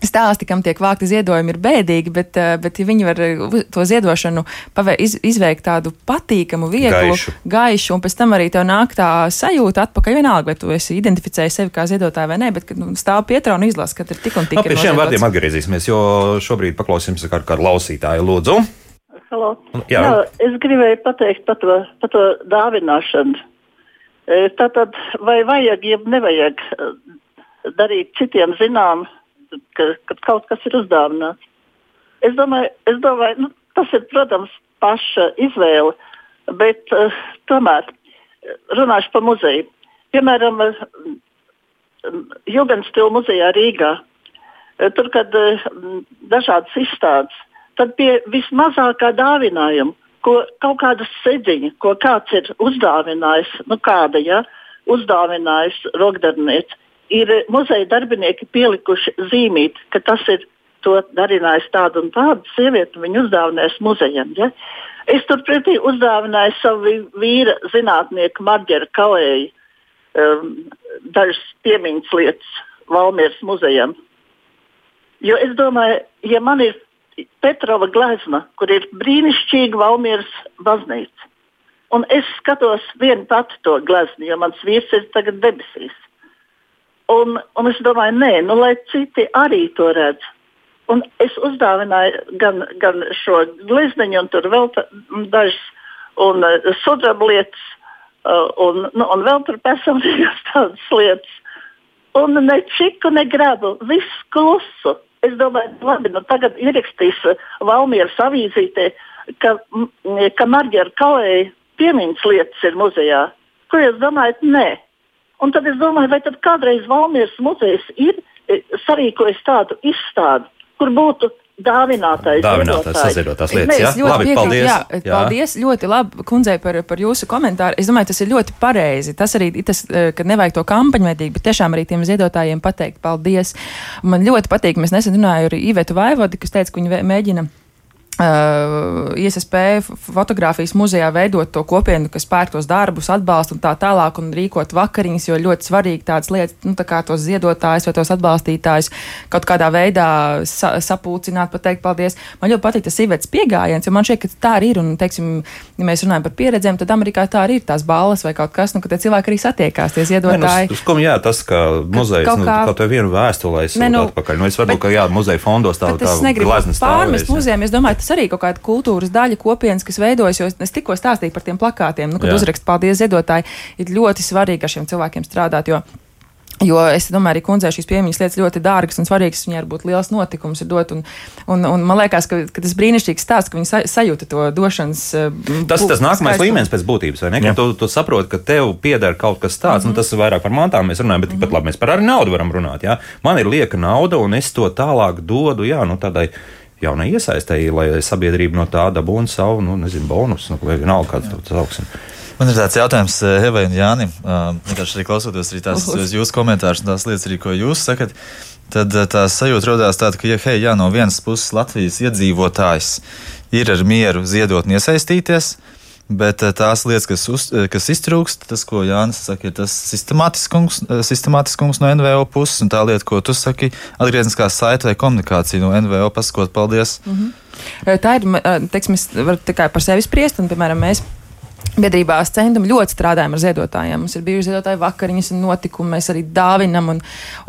stāsti, kam tiek vākti ziedojumi, ir bēdīgi, bet, eh, bet ja viņi var eh, to ziedošanu pavē, iz, izveikt tādu patīkamu, vieglu, Gaišu. gaišu, un pēc tam arī tev nāk tā sajūta atpakaļ. Vienalga, vai tu esi identificējis sevi kā ziedotāju vai nē, bet kad nu, stāv pietrā un izlasa, ka ir tik un tik. Nu, ir pie šiem vārdiem atgriezīsimies, jo šobrīd paklausīsimies kā kādu klausītāju. Lūdzu, Halo. Jā. Jā, es gribēju pateikt par to, par to dāvināšanu. E, Tātad, vai vajag, ja nevajag e, darīt citiem zinām, ka, ka kaut kas ir uzdāvināts? Es domāju, es domāju nu, tas ir, protams, paša izvēle, bet uh, tomēr runāšu par muzeju. Piemēram, Jugendstila muzejā Rīgā. E, Tur, kad eh, dažādas izstādes, tad pie vismazākā dāvinājuma, ko kaut kāda sedziņa, ko kāds ir uzdāvinājis, nu kāda, ja, uzdāvinājis rokdarbnieks, ir muzeja darbinieki pielikuši zīmīt, ka tas ir to darinājis tādu un tādu sievieti, un viņu uzdāvinājis muzejam. Ja. Es turpretī uzdāvināju savu vīra zinātnieku Marģeru Kalēju um, dažas piemiņas lietas Valmieras muzejam. Jo es domāju, ja man ir Petrova glezna, kur ir brīnišķīga Valmieras baznīca, un es skatos vienu pati to glezni, jo mans vīrs ir tagad debesīs. Un, un es domāju, nē, nu, lai citi arī to redz. Un es uzdāvināju gan, gan šo glezniņu, un tur vēl dažas un, uh, sudraba lietas, uh, un, nu, un vēl tur personīgas (laughs) tādas lietas. Un ne čiku, ne grabu, viss klusu. Es domāju, labi, nu tagad ierakstīs uh, Valmieras avīzītē, ka, ka Marģera Kalēja piemiņas lietas ir muzejā. Ko jūs domājat? Nē. Un tad es domāju, vai tad kādreiz Valmieras muzejs ir e, sarīkojis tādu izstādi, kur būtu dāvinātais. Saziedotās Nē, lietas. Jā, ļoti labi, piekrītu, paldies. Jā, paldies ļoti labi kundzei par, par jūsu komentāru. Es domāju, tas ir ļoti pareizi. Tas arī tas, eh, ka nevajag to kampaņveidīgi, bet tiešām arī tiem ziedotājiem pateikt paldies. Man ļoti patīk, mēs nesen runājām ar Ivetu Vaivodi, kas teica, ka viņi mēģina. Uh, ISP fotografijas muzejā veidot to kopienu, kas pērk tos darbus, atbalsta un tā tālāk, un rīkot vakariņas, jo ļoti svarīgi tādas lietas, nu, tā kā tos ziedotājus vai tos atbalstītājus kaut kādā veidā sa sapulcināt, pateikt paldies. Man ļoti patīk tas īvets piegājiens, jo man šķiet, ka tā arī ir, un, teiksim, ja mēs runājam par pieredzēm, tad Amerikā tā arī ir tās balvas vai kaut kas, nu, ka tie cilvēki arī satiekās, tie Nē, nu, ziedotāji. uz- uz ko jā, tas, ka muzejs kaut nu, kā- kaut vai vienu vēstuli aizsūta Nē, nu, atpakaļ. Nu, es varu, ka jā, muzeja fondos tā, tā es negribu glezna pārmest muzejiem. Es domāju, tas arī kaut kāda kultūras daļa kopienas, kas veidojas. Jo es tikko stāstīju par tiem plakātiem, nu, kad uzrakst paldies ziedotāji. Ir ļoti svarīgi ar šiem cilvēkiem strādāt. Jo, Jo es domāju, arī kundzei šīs piemiņas lietas ļoti dārgas un svarīgas. Viņai var būt liels notikums, ir dot. Un, un, un man liekas, ka, ka tas brīnišķīgs stāsts, ka viņi sa, sajūta to došanas. eh, Tas ir tas nākamais skaistumu. līmenis pēc būtības, vai ne? Jā. Ka tu, tu saproti, ka tev pieder kaut kas tāds, mm -hmm. nu, tas ir vairāk par mantām mēs runājam, bet tikpat labi mēs par arī naudu varam runāt. Jā? Man ir lieka nauda, un es to tālāk dodu jā, nu, tādai jaunai iesaistēji, lai sabiedrība no tā dabūtu savu, nu, nezinu, bonusu, nu, vai vienalga, kāds to sauksim. Man ir tāds jautājums eh, Evai un Jānim. Vienkārši arī klausoties arī tās jūsu komentārus un tās lietas, arī, ko jūs sakat. Tad tā sajūta radās tāda, ka, ja hei, jā, no vienas puses Latvijas iedzīvotājs ir ar mieru ziedot un iesaistīties, bet eh, tās lietas, kas, uz, eh, kas iztrūkst, tas, ko Jānis saka, ir tas sistemātiskums, eh, sistemātiskums no NVO puses, un tā lieta, ko tu saki, atgriezniskā saite vai komunikācija no NVO pasakot paldies. Eh, Tā ir, teiksim, es varu tikai par sevi spriest, un, piemēram, mēs. Biedrībā centam ļoti strādājam ar ziedotājiem. Mums ir bijuši ziedotāji vakariņas un notikumi, mēs arī dāvinam. Un,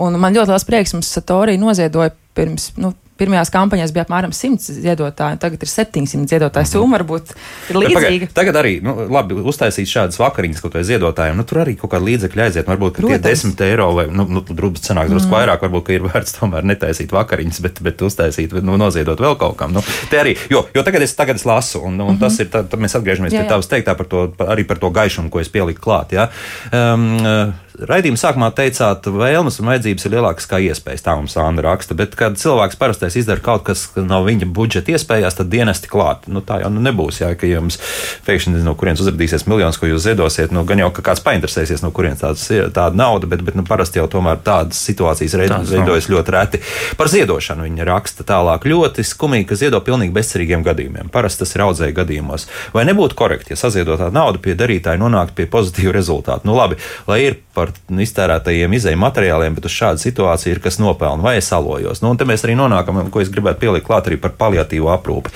un man ļoti liels prieks, mums Satorija noziedoja pirms. Nu, Pirmajās kampaņās bija apmēram 100 ziedotāji, tagad ir 700 ziedotāju summa. Varbūt ir līdzīga. pagaid, Tagad arī, nu, labi, uztaisīt šādas vakariņas kaut vai ziedotājiem, nu, tur arī kaut kāda līdzekļa aiziet. Varbūt tie Protams. 10 eiro vai, nu, nu drusku cenāk, drusku mm. vairāk, varbūt, ir vērts tomēr netaisīt vakariņas, bet, bet uztaisīt, nu, noziedot vēl kaut kam. Nu, arī, jo, jo tagad es, tagad es lasu, un, un mm -hmm. tas ir, tad, tad mēs atgriežamies Jā, pie jā. tavas teiktā par to, par- arī par to gaišumu, ko es pieliku klāt. Ja? Um, uh, Raidījuma sākumā teicāt, vēlmes un vajadzības ir lielākas kā iespējas. Tā mums Anna raksta. Bet, kad cilvēks parastais izdara kaut kas, kas nav viņa budžeta iespējās, tad dienesti klāt. Nu, tā jau nu nezināms, ja, ka jums pēkšņi no kurienes uzrādīsies miljons, ko jūs ziedosiet. Nu, gan jau ka kāds painteresēsies, no kurienes tāds ir tāda nauda, bet, bet nu, parasti jau tomēr tādas situācijas veidojas ļoti reti. Par ziedošanu viņa raksta tālāk. Ļoti skumīgi, ka ziedo pilnīgi bezcerīgiem gadījumiem. Parasti tas ir audzēju gadījumos. Vai nebūtu korekti, ja saziedotā nauda pie darītāja nonāktu pie pozitīva rezultāta? Nu, labi, lai ir par par iztērētajiem izējuma materiāliem, bet uz šādu situāciju ir kas nopelna vai es salojos. Nu, un te mēs arī nonākam, ko es gribētu pielikt klāt arī par paliatīvo aprūpi.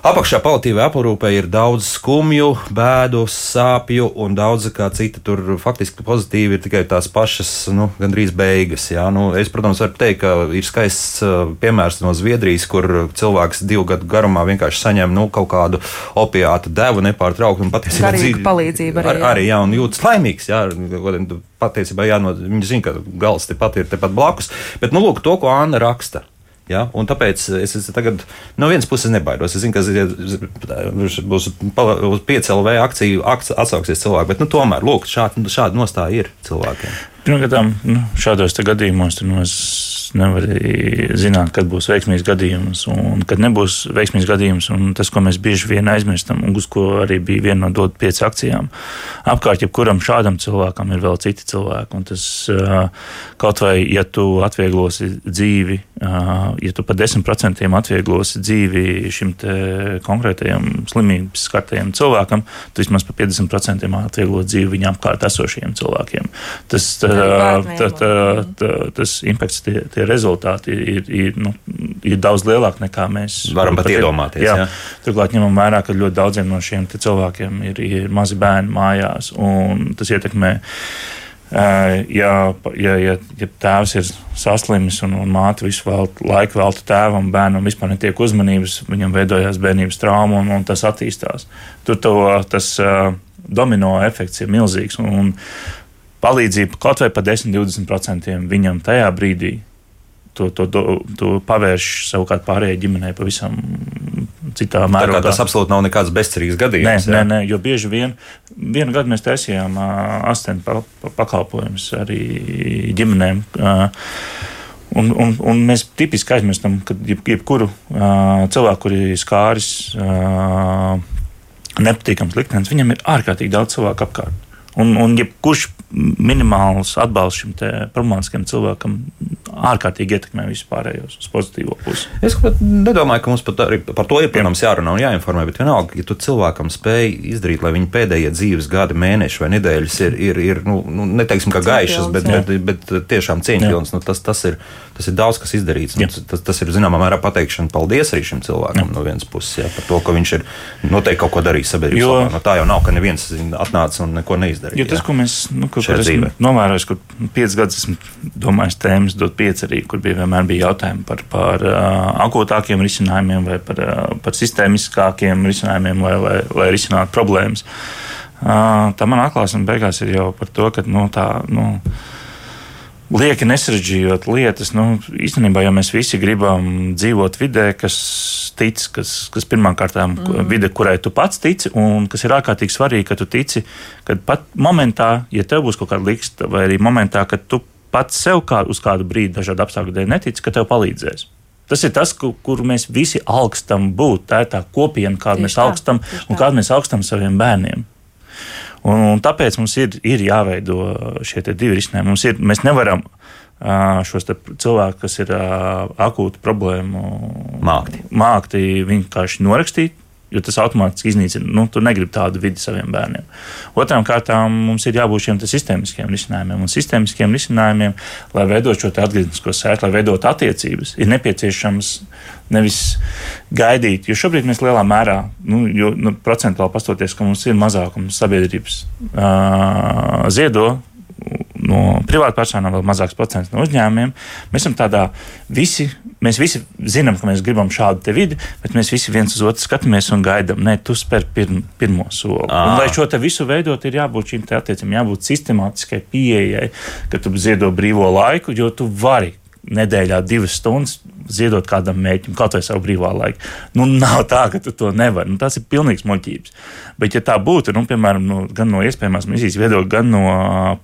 Apakšā palatīvā aprūpē ir daudz skumju, bēdu, sāpju un daudz kā cita. Tur faktiski pozitīvi ir tikai tās pašas, nu, gandrīz beigas. Jā. Nu, es, protams, varu teikt, ka ir skaists piemērs no Zviedrijas, kur cilvēks divu gadu garumā vienkārši saņem nu, kaut kādu opiātu devu nepārtraukti un patiesībā dzīvi palīdzību arī. Ar, arī jā, un jūtas laimīgs. Jā, patiesībā jā, no, viņi zina, ka gals tepat ir tepat blakus. Bet, nu, lūk, to, ko Anna raksta. Ja? Un tāpēc es, es tagad no vienas puses nebaidos. Es zinu, ka būs uz 5 LV akciju atsauksies cilvēki, bet nu, tomēr lūk, šāda, šāda nostāja ir cilvēkiem. Pirmkārt, nu, šādos gadījumos nu, es nevaru zināt, kad būs veiksmīgs gadījums un kad nebūs veiksmīgs gadījums. Tas, ko mēs bieži vien aizmirstam, un uz ko arī bija viena no dot pieci akcijām, apkārt jebkuram šādam cilvēkam ir vēl citi cilvēki. Un tas kaut vai, ja tu atvieglosi dzīvi, ja tu par 10% atvieglosi dzīvi šim konkrētajam slimības skartajam cilvēkam, tad vismaz par 50% atvieglot dzīvi viņa apkārt esošajiem cilvēkiem. Tas, tā, tā, tā, tas impakts, tie, tie rezultāti ir, ir, nu, ir daudz lielāki nekā mēs varam pat iedomāties. Jā. Jā. Turklāt ņemam vērā, ka ļoti daudziem no šiem cilvēkiem ir, ir mazi bērni mājās, un tas ietekmē. Ja, ja, ja, ja tēvs ir saslimis un, un māte visu vēl, laiku veltu tēvam, bērnam vispār netiek uzmanības, viņam veidojās bērnības trauma un, un tas attīstās. Tur to, tas uh, domino efekts ir milzīgs. Un, un palīdzību kaut vai par 10-20% viņam tajā brīdī. To, to, to, to pavērš savukārt pārējai ģimenei pavisam citā mērā. Tas absolūti nav nekāds bezcerīgs gadījums. Nē, jā. nē, nē, jo bieži vien vienu gadu mēs taisījām asistentu pa, pa, pakalpojumus arī ģimenēm. Un, un, un mēs tipiski aizmirstam, ka jeb, jebkuru uh, cilvēku, kuri skāris uh, nepatīkams liktenis, viņam ir ārkārtīgi daudz cilvēku apkārt. Un, un jebkurš minimāls atbalsts šim problemātiskam cilvēkam ārkārtīgi ietekmē vispārējos uz pozitīvo pusi. Es nedomāju, ka mums pat arī par to ir protams, jārunā un jāinformē, bet vienalga, ja tu cilvēkam spēj izdarīt, lai viņa pēdējie dzīves gadi, mēneši vai nedēļas ir, ir, ir nu, nu, neteiksim, ka gaišas, bet, bet, bet, bet tiešām cieņpilns, nu, tas, tas, ir, tas ir daudz kas izdarīts. Nu, tas, tas ir zināmā mērā pateikšana paldies arī šim cilvēkam jā. no vienas puses, jā, par to, ka viņš ir noteikti kaut ko darījis sabiedrības labā. No tā jau nav, ka neviens atnāca un neko neizdarīja. Jo tas, ko mēs, nu, ko esmu novērojis, kur piecus gadus esmu domājis tēmas, dot pieci arī, kur bija vienmēr bija jautājumi par, par uh, akūtākiem risinājumiem vai par, uh, par sistēmiskākiem risinājumiem, lai, lai, lai risinātu problēmas. Uh, tā man atklāsme beigās ir jau par to, ka nu, tā. Nu, lieki nesarežģījot lietas. Nu, īstenībā jau mēs visi gribam dzīvot vidē, kas tic, kas, kas pirmkārt ir mm. vide, kurai tu pats tici, un kas ir ārkārtīgi svarīgi, ka tu tici, ka pat momentā, ja tev būs kaut kāda liksta, vai arī momentā, kad tu pats sev kā, uz kādu brīdi dažādu apstākļu dēļ netici, ka tev palīdzēs. Tas ir tas, kur, kur mēs visi augstam būt. Tā ir tā kopiena, kādu mēs augstam un kādu mēs augstam saviem bērniem. Un, un tāpēc mums ir, ir jāveido šie divi risinājumi. Ir, mēs nevaram šos cilvēkus, kas ir akūti problēmu mākti, mākti vienkārši norakstīt. Jo tas automātiski iznīcina. Nu, tu negribi tādu vidi saviem bērniem. Otrām kārtām mums ir jābūt šiem sistēmiskiem risinājumiem. Un sistēmiskiem risinājumiem, lai veidotu šo atgrieznisko sēklu, lai veidotu attiecības, ir nepieciešams nevis gaidīt. Jo šobrīd mēs lielā mērā, nu, jo, nu, procentuāli pastoties, ka mums ir mazākums sabiedrības uh, ziedo no privātpersonām, vēl mazāks procents no uzņēmumiem. Mēs esam tādā visi. Mēs visi zinām, ka mēs gribam šādu vidi, bet mēs visi viens uz otru skatāmies un gaidām, nē, tu spēr pirm, pirmo soli. Un, lai šo visu veidot, ir jābūt šīm attiecībām, jābūt sistemātiskai pieejai, ka tu ziedo brīvo laiku, jo tu vari nedēļā divas stundas ziedot kādam mēķim, kaut vai savu brīvā laiku. Nu, nav tā, ka tu to nevari. Nu, tas ir pilnīgs muļķības. Bet, ja tā būtu, nu, piemēram, nu, gan no iespējamās misijas viedokļa, gan no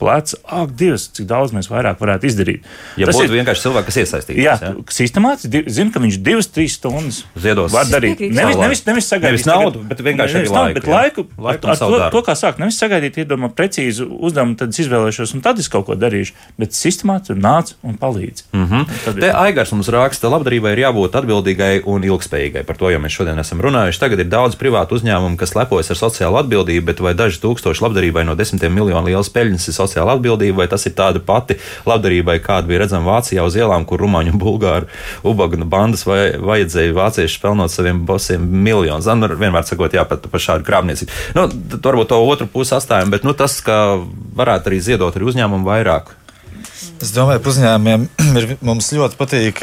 pleca, ak, Dievs, cik daudz mēs vairāk varētu izdarīt. Ja tas būtu ir vienkārši cilvēks, kas iesaistīts. Jā, jā. sistemātiski zina, ka viņš divas, trīs stundas ziedos. Var darīt. Nevis, nevis, nevis sagaidīt nevis naudu, bet vienkārši nevis naudu, bet laiku. laiku ar, ar to, to, kā sākt, nevis sagaidīt, iedomā precīzu uzdevumu, tad es izvēlēšos, un tad es kaut ko darīšu. Bet sistemātiski nāc un palīdz. Mm -hmm. Te Aigars mums raksta, labdarībai ir jābūt atbildīgai un ilgspējīgai. Par to jau mēs šodien esam runājuši. Tagad ir daudz privātu uzņēmumu, kas lepojas ar sociālo atbildību, bet vai daži tūkstoši labdarībai no desmitiem miljonu lielas peļņas ir sociāla atbildība, vai tas ir tāda pati labdarībai, kāda bija redzama Vācijā uz ielām, kur rumāņu un bulgāru ubagna bandas vai, vajadzēja vācieši pelnot saviem bosiem miljonus. Nu, vienmēr sakot, jā, pat par šādu krāpniecību. Nu, varbūt to otru pusi atstājam, bet nu, tas, ka varētu arī ziedot arī uzņēmumu vairāk. Es domāju, ka uzņēmumiem (clears throat) ir, mums ļoti patīk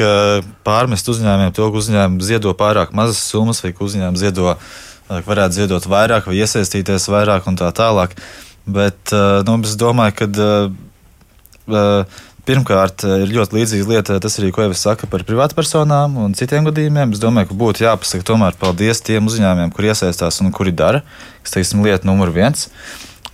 pārmest uzņēmumiem to, ka uzņēmumi ziedo pārāk mazas summas, vai ka uzņēmumi ziedo, varētu ziedot vairāk, vai iesaistīties vairāk un tā tālāk. Bet nu, es domāju, ka pirmkārt ir ļoti līdzīga lieta, tas arī, ko es saku par privātpersonām un citiem gadījumiem. Es domāju, ka būtu jāpasaka tomēr paldies tiem uzņēmumiem, kur iesaistās un kuri dara, kas, teiksim, lieta numur viens.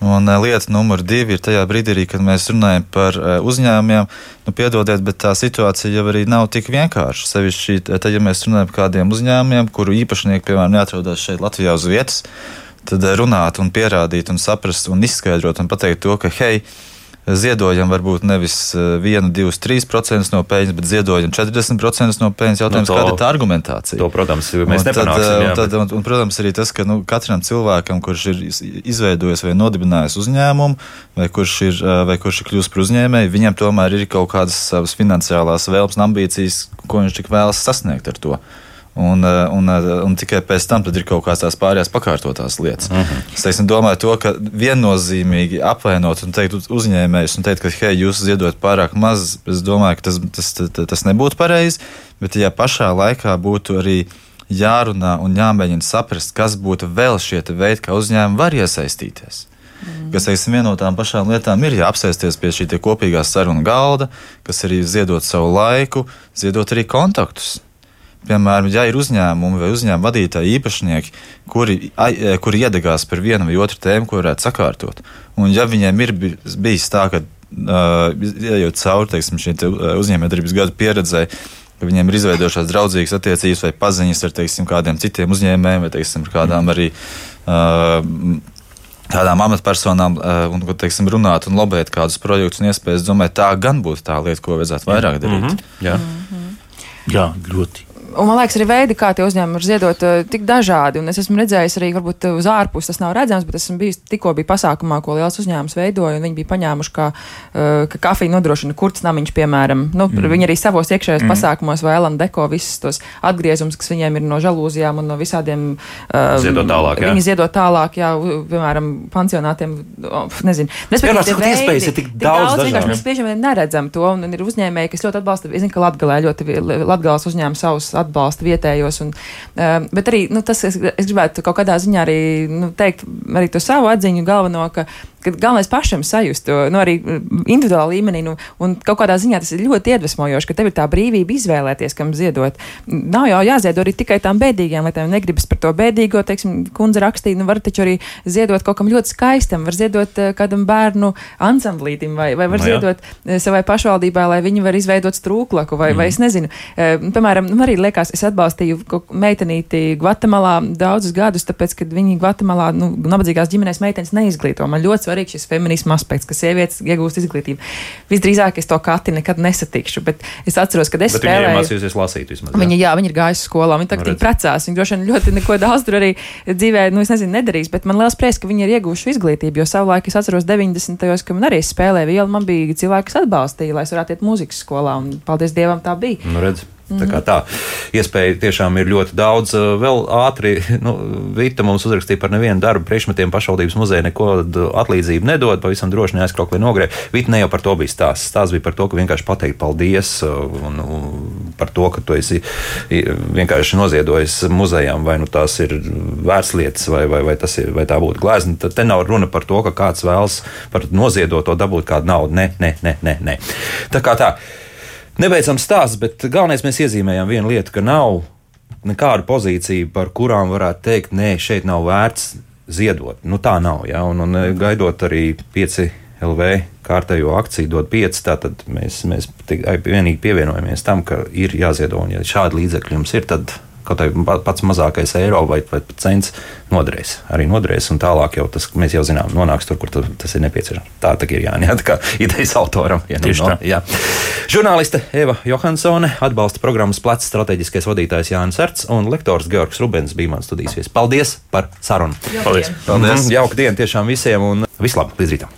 Un uh, lieta numur divi ir tajā brīdī, arī, kad mēs runājam par uh, uzņēmumiem. Nu, piedodiet, bet tā situācija jau arī nav tik vienkārša. Sevišķi, tad, ja mēs runājam par kādiem uzņēmumiem, kuru īpašnieki, piemēram, neatrodas šeit Latvijā uz vietas, tad runāt un pierādīt un saprast un izskaidrot un pateikt to, ka, hei, ziedojam varbūt nevis 1, 2, 3% no peļņas, bet ziedojam 40% no peļņas. Jautājums, nu, to, kāda ir tā argumentācija? To, protams, mēs nepanāksim. Tad, jā, tad, un, un, protams, arī tas, ka nu, katram cilvēkam, kurš ir izveidojis vai nodibinājis uzņēmumu, vai kurš ir, vai kurš ir kļūst par uzņēmēju, viņam tomēr ir kaut kādas savas finansiālās vēlmes un ambīcijas, ko viņš tik vēlas sasniegt ar to. Un, eh, un, eh, un tikai pēc tam ir kaut kādas tās pārējās pakārtotās lietas. Uh mhm. -huh. Es teiksim, domāju, to, ka viennozīmīgi apvainot un teikt uzņēmējus, un teikt, ka hei, jūs ziedot pārāk maz, es domāju, ka tas, tas, tas, tas nebūtu pareizi. Bet, ja pašā laikā būtu arī jārunā un jāmēģina saprast, kas būtu vēl šie veidi, kā uzņēmumi var iesaistīties. Mm. Kas, teiksim, viena no tām pašām lietām ir jāapsēsties pie šī kopīgā sarunu galda, kas arī ziedot savu laiku, ziedot arī kontaktus Piemēram, ja ir uzņēmumi vai uzņēmuma vadītāji īpašnieki, kuri, e, kuri iedegās par vienu vai otru tēmu, ko varētu sakārtot, un ja viņiem ir bijis tā, ka ejot uh, cauri teiksim, šī te uzņēmējdarbības gadu pieredzē, ka viņiem ir izveidojušās draudzīgas attiecības vai paziņas ar teiksim, kādiem citiem uzņēmējiem vai teiksim, kādām arī. Uh, Tādām amatpersonām, uh, un, teiksim, runāt un lobēt kādus projektus un iespējas, domāju, tā gan būtu tā lieta, ko vajadzētu vairāk darīt. Mm -hmm. Jā. Mm -hmm. Jā, ļoti. Un man liekas, arī veidi, kā tie uzņēmumi var ziedot, ir tik dažādi. Un es esmu redzējis arī, varbūt uz ārpuses tas nav redzams, bet esmu bijis tikko bija pasākumā, ko liels uzņēmums veidoja. Viņi bija paņēmuši, kā, ka kafija nodrošina kurtsnamiņš, piemēram. Nu, mm. Viņi arī savos iekšējos mm. pasākumos vai Elan Deko visus tos atgriezumus, kas viņiem ir no žalūzijām un no visādiem. Um, ziedot tālāk, jā. Viņi ziedot tālāk, jā, piemēram, pansionātiem. Nezinu. Respektīvi, tie veidi, iespējas ir tik daudz. daudz vienkārši mēs vien neredzam to, un ir uzņēmēji, kas ļoti atbalsta. Es zinu, ka Latgalē ļoti Latgales uzņēma savus atbalsta vietējos. Un, uh, bet arī nu, tas, es, es gribētu kaut kādā ziņā arī nu, teikt arī to savu atziņu galveno, ka ka galvenais pašam sajust to nu, arī mm, individuālā līmenī. Nu, un kaut kādā ziņā tas ir ļoti iedvesmojoši, ka tev ir tā brīvība izvēlēties, kam ziedot. Nav jau jāziedo arī tikai tām bēdīgām lietām. Negribas par to bēdīgo, teiksim, kundze rakstīja, nu var taču arī ziedot kaut kam ļoti skaistam, var ziedot uh, kādam bērnu ansamblītim vai, vai var no, nu ziedot uh, savai pašvaldībai, lai viņi var izveidot strūklaku vai, mm. vai es nezinu. Uh, piemēram, nu, arī liekas, es atbalstīju meitenīti Gvatemalā daudzus gadus, tāpēc, ka viņi Gvatemalā, nu, nabadzīgās ģimenēs meitenes neizglīto. Man ļoti svarīgs šis feminisma aspekts, ka sievietes iegūst izglītību. Visdrīzāk es to kati nekad nesatikšu, bet es atceros, ka es bet spēlēju. Viņa mācījusies lasīt vismaz. Jā. Viņa, jā, viņa ir gājusi skolā, viņa tagad ir precās. Viņa droši vien ļoti neko daudz tur arī dzīvē, nu, es nezinu, nedarīs, bet man liels prieks, ka viņi ir iegūši izglītību, jo savulaik es atceros 90. gados, ka man arī spēlēja vielu, man bija cilvēki, kas atbalstīja, lai es varētu iet mūzikas skolā, un paldies Dievam tā bija. Nu, redz. Tā kā tā iespēja tiešām ir ļoti daudz. Vēl ātri, (laughs) nu, Vita mums uzrakstīja par nevienu darbu priekšmetiem pašvaldības muzeja neko atlīdzību nedod, pavisam droši neaizkraukli nogrē. Vita ne jau par to bija stāsts. Stāsts bija par to, ka vienkārši pateikt paldies un, par to, ka tu esi vienkārši noziedojis muzejām, vai nu tās ir vērtslietas, vai, vai, vai, ir, vai tā būtu glezna. Tad te nav runa par to, ka kāds vēlas par noziedoto dabūt kādu naudu. Nē, nē, nē. nē. Tā kā tā. Nebeidzams stāsts, bet galvenais mēs iezīmējam vienu lietu, ka nav nekādu pozīciju, par kurām varētu teikt, nē, šeit nav vērts ziedot. Nu, tā nav. Ja? Un, un gaidot arī 5 LV kārtējo akciju, dod 5, tad mēs, mēs vienīgi pievienojamies tam, ka ir jāziedo. Un, ja šādi līdzekļi jums ir, tad kaut arī pats mazākais eiro vai, vai cents noderēs. Arī noderēs, un tālāk jau tas, mēs jau zinām, nonāks tur, kur tas ir nepieciešams. Tā tā ir Jānis, (laughs) jā, tā kā idejas autoram. Ja Tieši no, tā. jā. Žurnāliste Eva Johansone, atbalsta programmas plecs strateģiskais vadītājs Jānis Erts un lektors Georgs Rubens bija mans studijas viesis. Paldies par sarunu! Paldies! Paldies! Mhm, Jauka diena tiešām visiem un vislabāk līdz rītam!